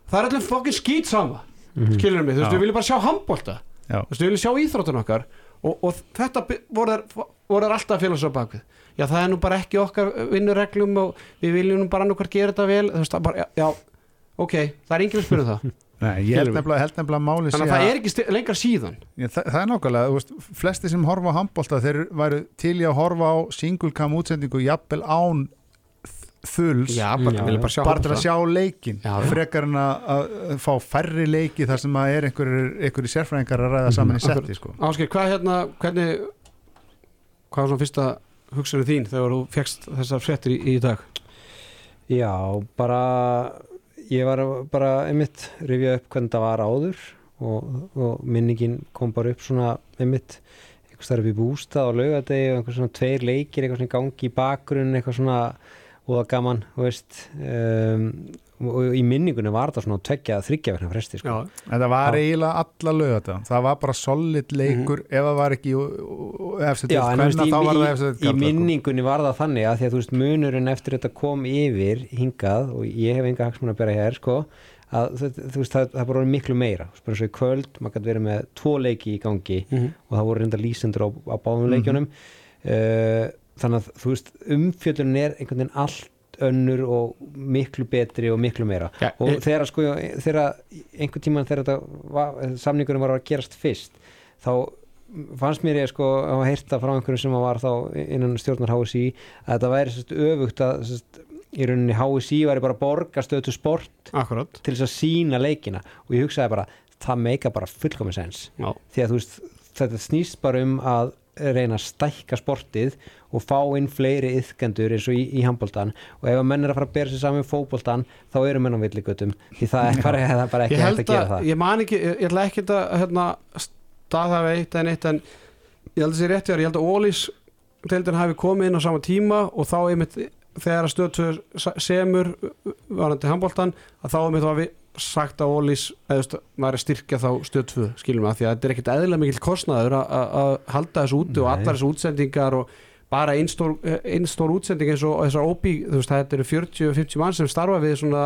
það er allir fokkin skýt sama skilur mig, þú veist Já. við viljum bara sjá handbólta þú veist við viljum sjá íþróttun okkar og, og þetta voru þær, voru alltaf félags á bakvið já það er nú bara ekki okkar vinnureglum og við viljum nú bara annað gera þetta vel þú veist það bara, já, já, ok það er enginn að spyrja það. *laughs* Nei, ég held nefnilega, held nefnilega máli þannig að það er ekki lengra síðan. Já, það, það er nákvæmlega, flesti sem horfa á handbólta þeir væru til í að horfa á single cam útsendingu jafnvel án þuls. Já, bara, Já, vilja bara sjá bara til að sjá leikin Já, frekar en að, að fá færri leiki þar sem að er einhverjir, sérfræðingar að ræða saman í Akkurat. setti sko. Ásgeir, hvað hérna, hvernig hvað var svona fyrsta hugsunum þín þegar þú fegst þessar fréttir í, í dag? Já, bara ég var bara einmitt rifja upp hvernig það var áður og, og minningin kom bara upp svona einmitt eitthvað starf í bústað og laugadegi og einhver svona tveir leikir eitthvað svona gangi í bakgrunn eitthvað svona og það gaman, þú veist. Um, og í minningunni var þetta svona tveggja þryggja verðna fresti sko. það var eiginlega alla lögata það var bara solid leikur. Ef það var ekki í, þá var það í, eftir í minningunni var það þannig að því að þú veist munurinn eftir þetta kom yfir hingað og ég hef enga hagsmun að bera hér sko, að þú veist það, það orðið miklu meira, bara svo í kvöld maður gæti verið með tvo leiki í gangi Mhm. og það voru reynda lýsendur á, á báðum Mhm. leikjunum. Uh, þannig að þú veist umfjöldun er einhvern veginn allt önnur og miklu betri og miklu meira. Já, og e- þegar sko þegar einhvern tíman þegar þetta var, samningunum var að gerast fyrst þá fannst mér ég sko að heyrta frá einhverjum sem var þá innan stjórnar HSI að þetta væri sérst öfugt að sérst, í rauninni HSI væri bara borgastöðu sport akkurat. til þess að sína leikina. Og ég hugsaði bara það meika bara fullkomis sens. Já, því að þú veist þetta snýst bara um að reyna að stækka sportið og fá inn fleiri yðkendur eins og í, í handbóltan og ef að menn er að fara að bera sér saman með fótbóltan þá eru menn á villigutum því það er bara, *laughs* það er bara ekki hægt held að gera að, það. ég man ekki, ég, ætla ekki að hérna, staðhafa eitt en eitt en ég held að þessi rétt ég held að Ólís deildin hafi komið inn á sama tíma og þá einmitt þegar að stöð semur varandi handbóltan að þá einmitt var við sagt að Ólís er að styrkja þá stöð 2 skilum að því að þetta er ekkit eðlilega mikil kostnaður að- halda þessu úti og Nei. allar þessu útsendingar og bara einn stór, ein stór útsending eins og þessar OP, þú veist, þetta eru 40-50 mann sem starfa við svona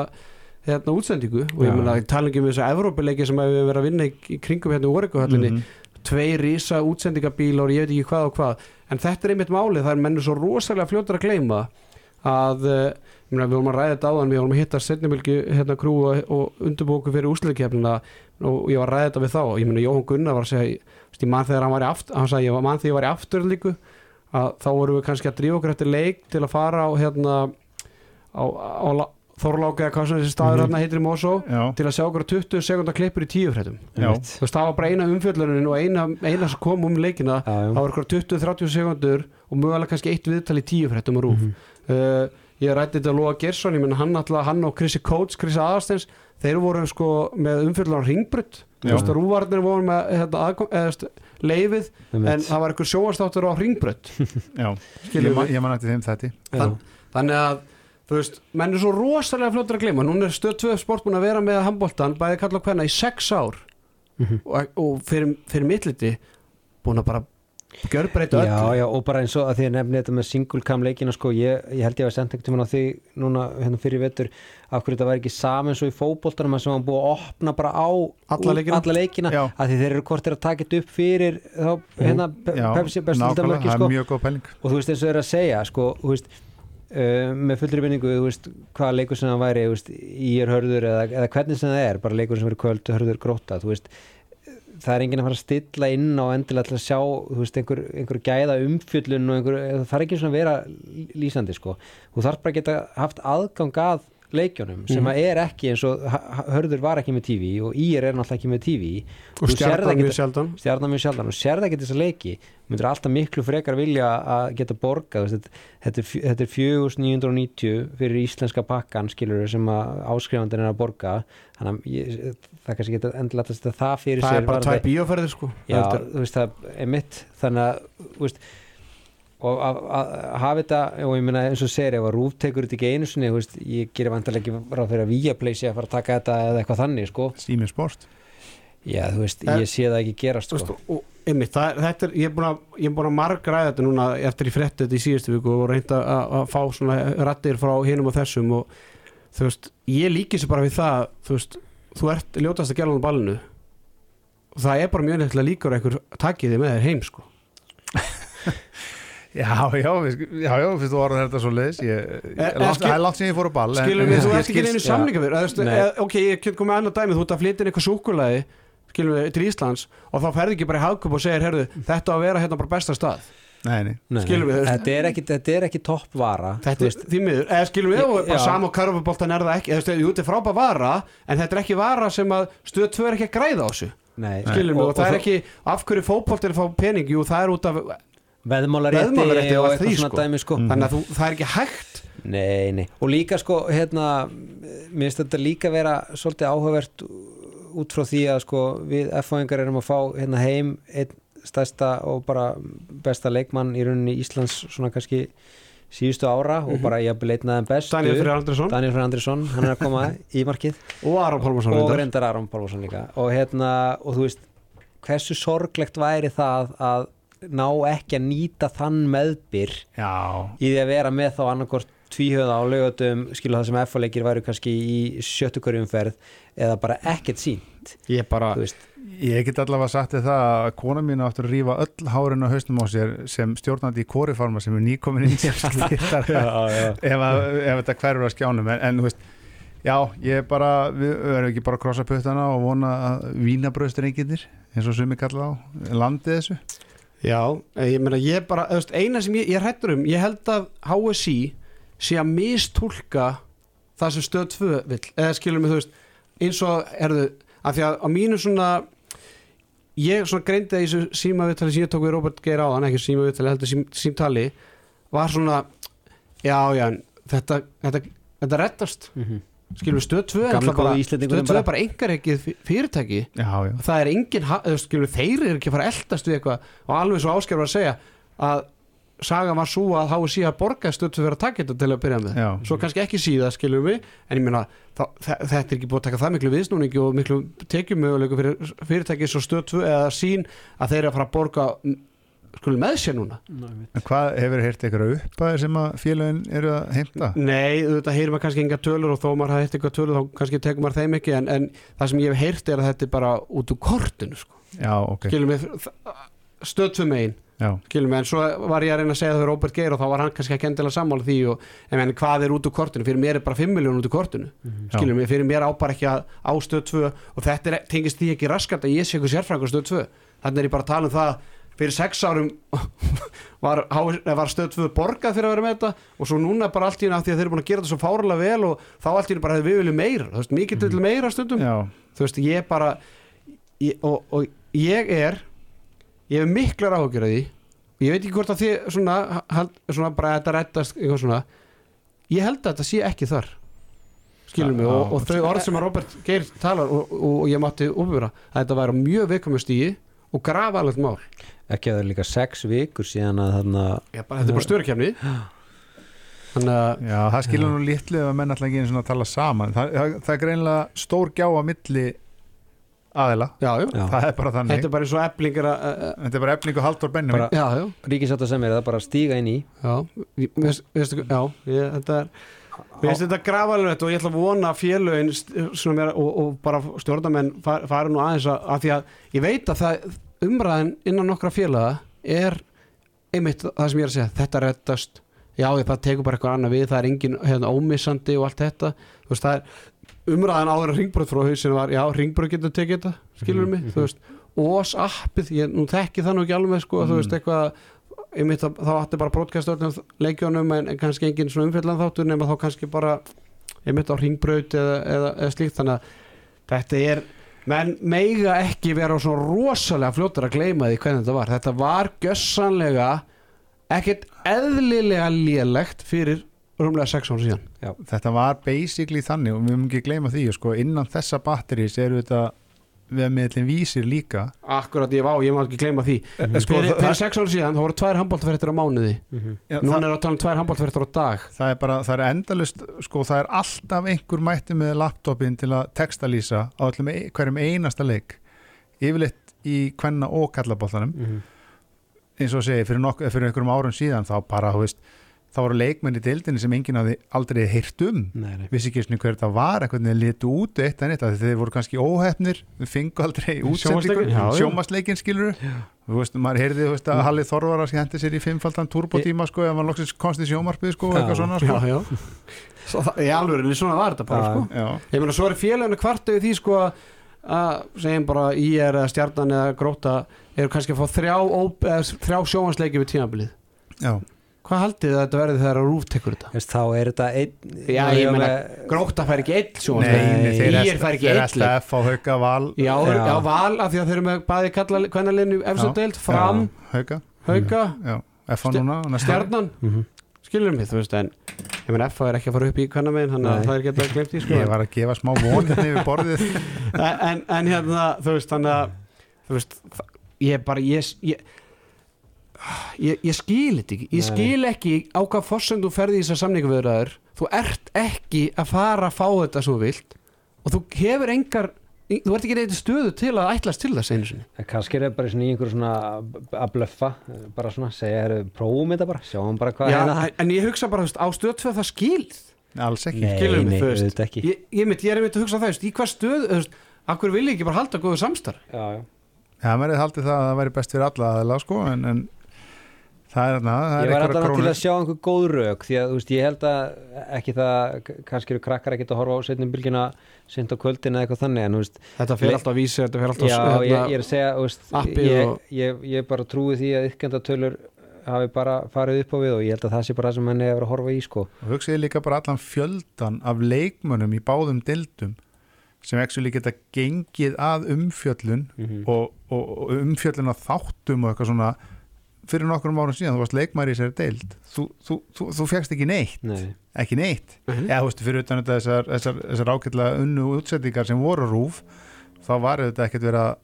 hérna útsendingu og ég meina talangi um þess að Evrópuleiki sem við verið að vinna í, í kringum hérna í Oregohöllinni, Mhm. tvei rísa útsendingabílar og ég veit ekki hvað og hvað en þetta er einmitt málið, það er mennur svo rosalega fljótar að gleyma að meina, við vorum að ræða þetta áðan, við vorum að hitta setnumilki hérna krú og, og undirbóku fyrir úsleikefnina og ég var að ræða þetta við þá og ég meina Jóhann Gunnar var að segja ég, veist, ég man þegar hann var í aftur, hann sagði ég man þegar ég var í afturlíku að þá vorum við kannski að drífa okkur eftir leik til að fara á hérna á, á, á Þorláka eða hvað sem þessi staður Mhm. hérna heitir í Mosó til að sjá okkur 20 sekundar klippur í tíu fréttum já, Einmitt. þú veist það var bara eina umfjöllunin og eina, eina sem kom um leikina það var okkur 20-30 sekundur og mögulega kannski eitt viðtal í tíu fréttum og rúf Mhm. uh, ég rætti þetta Lóa Gersson ég menna hann, alltaf, hann og Chrissy Coates, Chrissy Aðarsteins þeir voru sko með umfjöldunar ringbrut þú veist að rúvarnir voru með hérna, aðkom, eða, veist, leifið en það var eitthvað sjóastáttur á ringbrut *laughs* já. Skilur Ég man-? Ég man eftir þeim þetta Já. þannig að þú veist, menn er svo rosalega fljóttur að gleyma. Núna er stöð 2 sport búin að vera með handbóltan bæði kalla og hvenna í 6 ár. Mhm. og, og fyrir, fyrir mittliti búin að bara gjörbreyta Já, öllu já, og bara eins og að því að nefni þetta með single cam leikina sko, ég, ég held ég að senda ekkert tímann á því núna hérna fyrir vetur af hverju þetta var ekki saman svo í fótboltanum að sem var búið að opna bara á Alla leikina. alla leikina Já. að því þeir eru hvort er að taka þetta upp fyrir þá, hérna, Pe- Já, Pepsi það sko er og þú veist eins og þeir eru að segja sko, þú veist Uh, með fullri vinningu, þú veist, hvaða leikur sem það væri, þú veist, í er hörður eða, eða hvernig sem það er, bara leikur sem verður kvöld hörður gróta, þú veist það er enginn að fara að stilla inn á endilega til að sjá, þú veist, einhver, einhver gæða umfjöllun og einhver, það þarf ekki svona að vera lýsandi, sko. Þú þarf bara að geta haft aðgang að leikjónum sem að er ekki eins og hörður var ekki með TV og ír er náttúrulega ekki með TV og stjarnan mjög sjaldan. Stjarnan mjög sjaldan. Og sérð ekki þessa leiki. Myndir alltaf miklu frekar vilja að geta borgað. Þetta, þetta er 4990 fyrir íslenska pakkan skilur sem að áskrifandinn er að borga. Þannig að ég, það kannski geta endilega að það fyrir það sér er bara varðandi- tvær bíóferðir sko já, veist það er mitt. Þannig að veist og að, hafa þetta og ég meina eins og segir ef að Rúf tekur þetta ekki einu sinni þú veist, ég gerir vantarlega ekki ráð fyrir að Viaplay sé að fara að taka þetta eða eitthvað þannig sko. Sími Sport já þú veist, En- ég sé það ekki gerast Þú sko. veist, og einmitt, það, er- þetta er, ég er búin að, er margræða þetta núna eftir ég frétti þetta í síðustu viku og reynda að, að fá svona rattir frá hinum og þessum og þú veist, ég líki sér bara við það, þú veist, þú ert ljótast að gæla á ballinu og það er bara mjög nefnilega líkur að *laughs* með. Já, já, við- já, já, fyrst þú orðan þetta svo leiðis ég, Eh, ég, eh, langt, skil- Það er langt sem ég fór á ball skilur við, þú ert ekki já. samlinga eða, ok, ég get komið annað dæmi þú ert að flytja inn eitthvað súkulaði skilur við, til Íslands og þá ferði ekki bara í hagkup og segir, herðu, þetta á að vera hérna bara besta stað. Nei, nei, skilur við, þetta er ekki, þetta er ekki toppvara Þetta er því miður, eða skilum við og bara Já. sama og karfaboltan er það ekki, eða stu, jú, þetta er frábæð vara en þetta er ekki vara sem að stöð 2 er ekki að græða á þessu, Nei, skilum við og, það er ekki, af hverju fótbolt er að fá pening? Jú, það er út af, veðmálarétti Veðmálarétti og eitthvað því, svona sko. dæmi sko. Mm. þannig að þú, það er ekki hægt. Nei, nei, og líka sko hérna, mér finnst þetta líka vera svolítið áhugavert út frá því að sko við F-fáingar erum að fá hérna heim einn stærsta og bara besta leikmann í rauninni Íslands svona kannski síðustu ára og Mhm. bara ég hafði leitnaði bestu. Daniel Freyr Andresson Daniel Freyr Andrisson, hann er að koma *laughs* í markið. Og Aron Pálmarsson og reyndar. Aron Pálvarsson líka. Og hérna, og þú veist hversu sorglegt væri það að ná ekki að nýta þann meðbyr já. í því að vera með þá annarkort tvíhjöða á laugatum skilu það sem F-leikir væru kannski í sjöttu hverju umferð eða bara ekkert sínt ég bara, Ég get allavega sagt það að kona mín áttur að rífa öll hárin á haustum á sér sem stjórnandi í kórifarma sem er nýkomin inn *laughs* sem slítar já, ef, ef þetta hverfur að skjánum. En, en veist, já, ég er bara við verðum ekki bara að krossa puttana og vona að vínabröðstrengirnir eins og sumi kalla á, landið þessu já, ég meina ég bara veist, eina sem ég, ég hrættur um, ég held að HSI sé að mistúlka það sem stöð 2 vill, eða skilum við þú veist eins og, erðu, af því að á mínu svona ég svona greindi það í þessu símaviðtali sem ég tók við Robert Geir áðan, ekki símaviðtali heldur sím, símtali, var svona já, já, þetta þetta, þetta rettast mm -hmm. Skilur stöð 2 er Gamli náttúrulega bara, góði Íslendingurinn stöð 2 bara. er bara engar ekki fyrirtæki já, já, það er engin, skilur þeir eru ekki að fara að eldast við eitthvað og alveg svo ásker var að segja að saga var svo að HSI að borga stöð 2 fyrir að taka þetta til að byrja með já. svo kannski ekki síða skilur við en ég meina þetta er ekki búið að taka það miklu viðsnúningi og miklu tekjumögulegu fyrir fyrirtæki svo stöð 2 eða sín að þeir eru að fara að borga skulum með sér núna. En hvað hefur heyrt eitthvað uppæðir sem að félagin eru að heimta? Nei, þetta heyrir maður kannski enga tölur og þó maður hafi heyrt eitthvað tölur þá kannski tekur maður þeim ekki en, en það sem ég hef heyrt er að þetta er bara út úr kortinu sko. Já, ok, skilum við stöð 2 megin. Já, skilum við en svo var ég að reyna að segja það fyrir Robert Geir og þá var hann kannski ekki endilega sammála því og en hvað er út úr kortinu, fyrir mér er bara 5 miljón út úr kortinu. Já. skilum við, fyrir mér á bara ekki að á stöð 2 og þetta er, tengist því ekki raskat að ég sé eitthvað sérfræðingur á stöð 2 þannig er ég bara að tala um það fyrir 6 árum *laughs* var, var stöð 2 borgað fyrir að vera með þetta og svo núna bara allt í hérna því að þeir eru búin að gera þetta svo fárlega vel og þá allt í hérna bara hefur við viljum meira. Þú veist, mikið til meira stundum. Já, þú veist, ég bara ég, og, og ég er ég hef miklar áhugjur að því. Ég veit ekki hvort að þið svona, hald, svona bara að þetta rettast ég held að þetta sé ekki þar. Skilur mig og, og þau orð sem að Robert Geir talar og, og, ég mátti uppvöra að þetta væri mjög viðkomið stíi og grafa alveg mál ekki að það er líka sex vikur síðan að þarna Já, bara, þetta er bara stjórnkjafni að já, það skilur nú litlu ef að menn alltaf ekki einu svona að tala saman. Það, það, það er greinlega stór gjá á milli aðila, já, það er bara þannig. Þetta er bara eins og eblingar að, að, að, Þetta er bara efning og haldur já, ríkisátt sem er það bara að stíga inn í. Já. Veist- veistu, já, ég, þetta er Mér finnst þetta grafalegt og ég ætla að vona að félögin og, og bara stjórnamenn far- fari nú aðeins að, að því að ég veit að það umræðin innan nokkra félaga er einmitt það sem ég er að segja, þetta reddast já, það tekur bara eitthvað annað við það er engin hérna, ómissandi og allt þetta þú veist, það er umræðin áður að ringbröð frá hausinu var, já, ringbröð getur tekið þetta skilur mig, mhm. þú veist OS appið, ég nú þekki það nú ekki alveg sko, þú Mm. veist, eitthvað einmitt þá átti bara broadcast öllum leikjónum en, kannski engin svona umfjallan þáttur nema þá kannski bara einmitt á ringbraut eða, eða, eða slíkt þannig að þetta er menn meiga ekki vera svona rosalega fljótar að gleyma því hvernig þetta var. Þetta var gjössanlega ekkert eðlilega lélegt fyrir rúmlega 6 ára síðan. Þetta var basically þannig og við höfum ekki gleyma því sko, innan þessa batterís eru þetta við meðlum vísir líka. Akkurat ég vá, ég má ekki gleyma því. Sko, fyrir, það, fyrir 6 ára síðan þá voru tvær handbóltafættir á mánuði. Já, núna það, er að tala um tvær handbóltafættir á dag. Það er bara, það er endalust sko, það er alltaf einhver mætti með laptopin til að textalýsa á öllum, e- hverjum einasta leik. Yfirleitt í kvenna og kallabóltanum Mhm. eins og segi, fyrir, fyrir einhverjum árum síðan þá bara, þú veist, þá voru leikmenn í deildinni sem enginn hafði aldrei heyrt um vissi ekki hver þetta var eitthvað þeir litu út eitt en eitt þeir voru kannski óhefnir fengu aldrei útsendingu Sjónvarpsleikinn? Já, já. sjómasleikin skilur þú veist, maður heyrði þú veist að Halli Þorvar að hendi sér í fimmfaldan turbotíma sko, ef maður loksins komst í sjómarpið sko, eitthvað svona sko. já, já. Svo, það, í alveg, svona var þetta bara Já. sko. Já. ég meina svo er félaginu kvart yfir því sko að segjum bara í er eða stjarnan eða gróta eru kannski að fá þrjá, eða þrjá sjóhansleiki við tímabilið Já. Hvað haldið þetta verði þegar að rúf tekur þetta? Veist, þá er þetta einn Já, ég meina, gróta fær ekki eitt Nei, sjóhansleiki nei, þeir fær ekki þeir eitt leik. STF á hauka val já, Já. já, val af því að þeir eru með bæði kalla kvennalinu efstu deild, fram, hauka, hauka. Ári. stjarnan. Mhm. skilur mig, þú veist, en ég meina F er ekki að fara upp í kvennamegin þannig að það er ekki að glemt í sko. Ég var að gefa smá von hérna yfir borðið. *laughs* En, en hérna þú veist þannig að þú veist, ég bara ég, ég, ég, ég skil þetta ekki. Ég Nei. skil ekki á hvað forsend þú ferði í þessar samningaviðraður þú ert ekki að fara að fá þetta svo vilt og þú hefur engar þú ert ekki reyndi stöðu til að ætlast til þess einu sinni. En kannski er það bara í einhverju svona að blöffa, bara svona segja, er, prófum þetta bara, sjáum bara hvað Já, hérna. en ég hugsa bara veist, á stöð 2 það skilð alls ekki. Nei, skilur mig, þú veist. ég, ég, mynd, ég er einmitt að hugsa það, veist, í hvað stöð þú veist, akkur vil ég ekki bara halda góðu samstarf Já, já. Já, maður hefði haldið það að það væri best fyrir alla aðeila sko, en, en það er þarna það er Ég var alltaf til krónur. að sjá einhver góð rauk því að þú veist, ég held að ekki það, kannski eru krakkar ekki að horfa á setnum bylgina sent á kvöldin eða eitthvað þannig en þú veist, þetta fer Le- alltaf að vísi, þetta fer alltaf já, hérna, ég, ég er að segja þú veist, ég, ég, ég bara trúi því að ykkendatölur hafi bara farið upp á við og ég held að það sé bara það sem henni hefur að horfa í sko og hugsiði líka bara allan fjöldan af leikmönnum í báðum dildum sem actually geta gengið að umfjöllun Mhm. og, og, og umfjöllun að þáttum og eitthvað svona fyrir nokkrum árum síðan, þú varst leikmæri í sér deild. Þú, þú, þú, þú fegst ekki neitt. Nei, ekki neitt, Mhm. eða þú veist fyrir utan þetta þessar, þessar, þessar ágætlega unnu útsettingar sem voru rúf þá var þetta ekkert verið að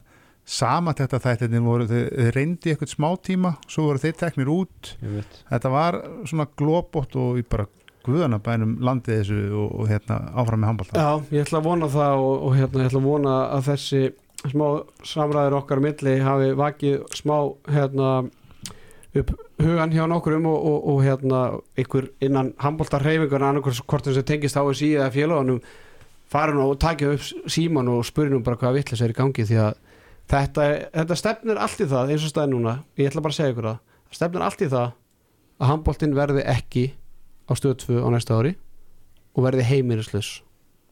sama þetta þættinni voru, þau reyndi eitthvað smá tíma, svo voru þeir teknir út. Ég þetta var svona glóbótt og við bara guðana bænum landið þessu og, og hérna áfram með handbólta Já, ég ætla að vona það og, og hérna, ég ætla að vona að þessi smá samræður okkar milli hafi vakið smá hérna upp hugan hjá nokkurum og, og, og hérna ykkur innan handbóltar hreyfingar annarkværs hvort þess að tengist HSI eða félagunum farin og takja upp síman og spurði nú bara hvað vittlis er í gangi því að þetta, þetta stefnir allt í það eins og staði núna, ég ætla bara að segja ykkur það það stefnir allt í það að handbóltin verði ekki á stöð 2 á næsta ári og verði heimirislaus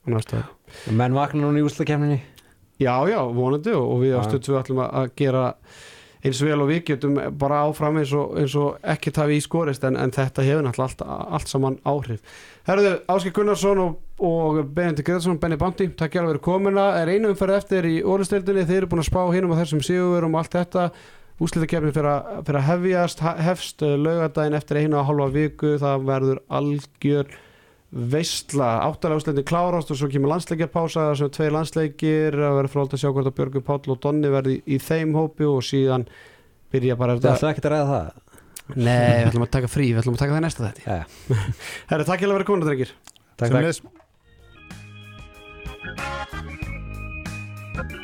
á næsta ári Menn vakna núna í úslakefninni Já, já, vonandi og við á Já. stöð 2 ætlum að gera eins vel og við getum bara áfram eins og, eins og ekkert hafi í skorist en, en þetta hefur náttúrulega allt, allt saman áhrif. Herðu, Áskei Gunnarsson og, og Benedikt Greðarsson, Benny Bounty takk hjá að vera komuna, er einu umferð eftir í ólisteildinni, þeir eru búin að spá hinum á þessum sigurum og allt þetta. Úslitakefni fyrir, að- fyrir að hefjast hefst laugadaginn eftir einu og hálfa viku. Það verður algjör veistla, úslitin klárast og svo kemur landsleikjarpása þar sem tveir landsleikir að vera fróld að sjá hvort að Björgur Páll og Donni verði í, í þeim hópi og síðan byrja bara Það ætla ekki að ræða það. Nei, við ætlum að taka frí, við ætlum að taka það næsta þetta Já, *laughs* Herri, takk hjá að vera komin, drengir. Takk, takk.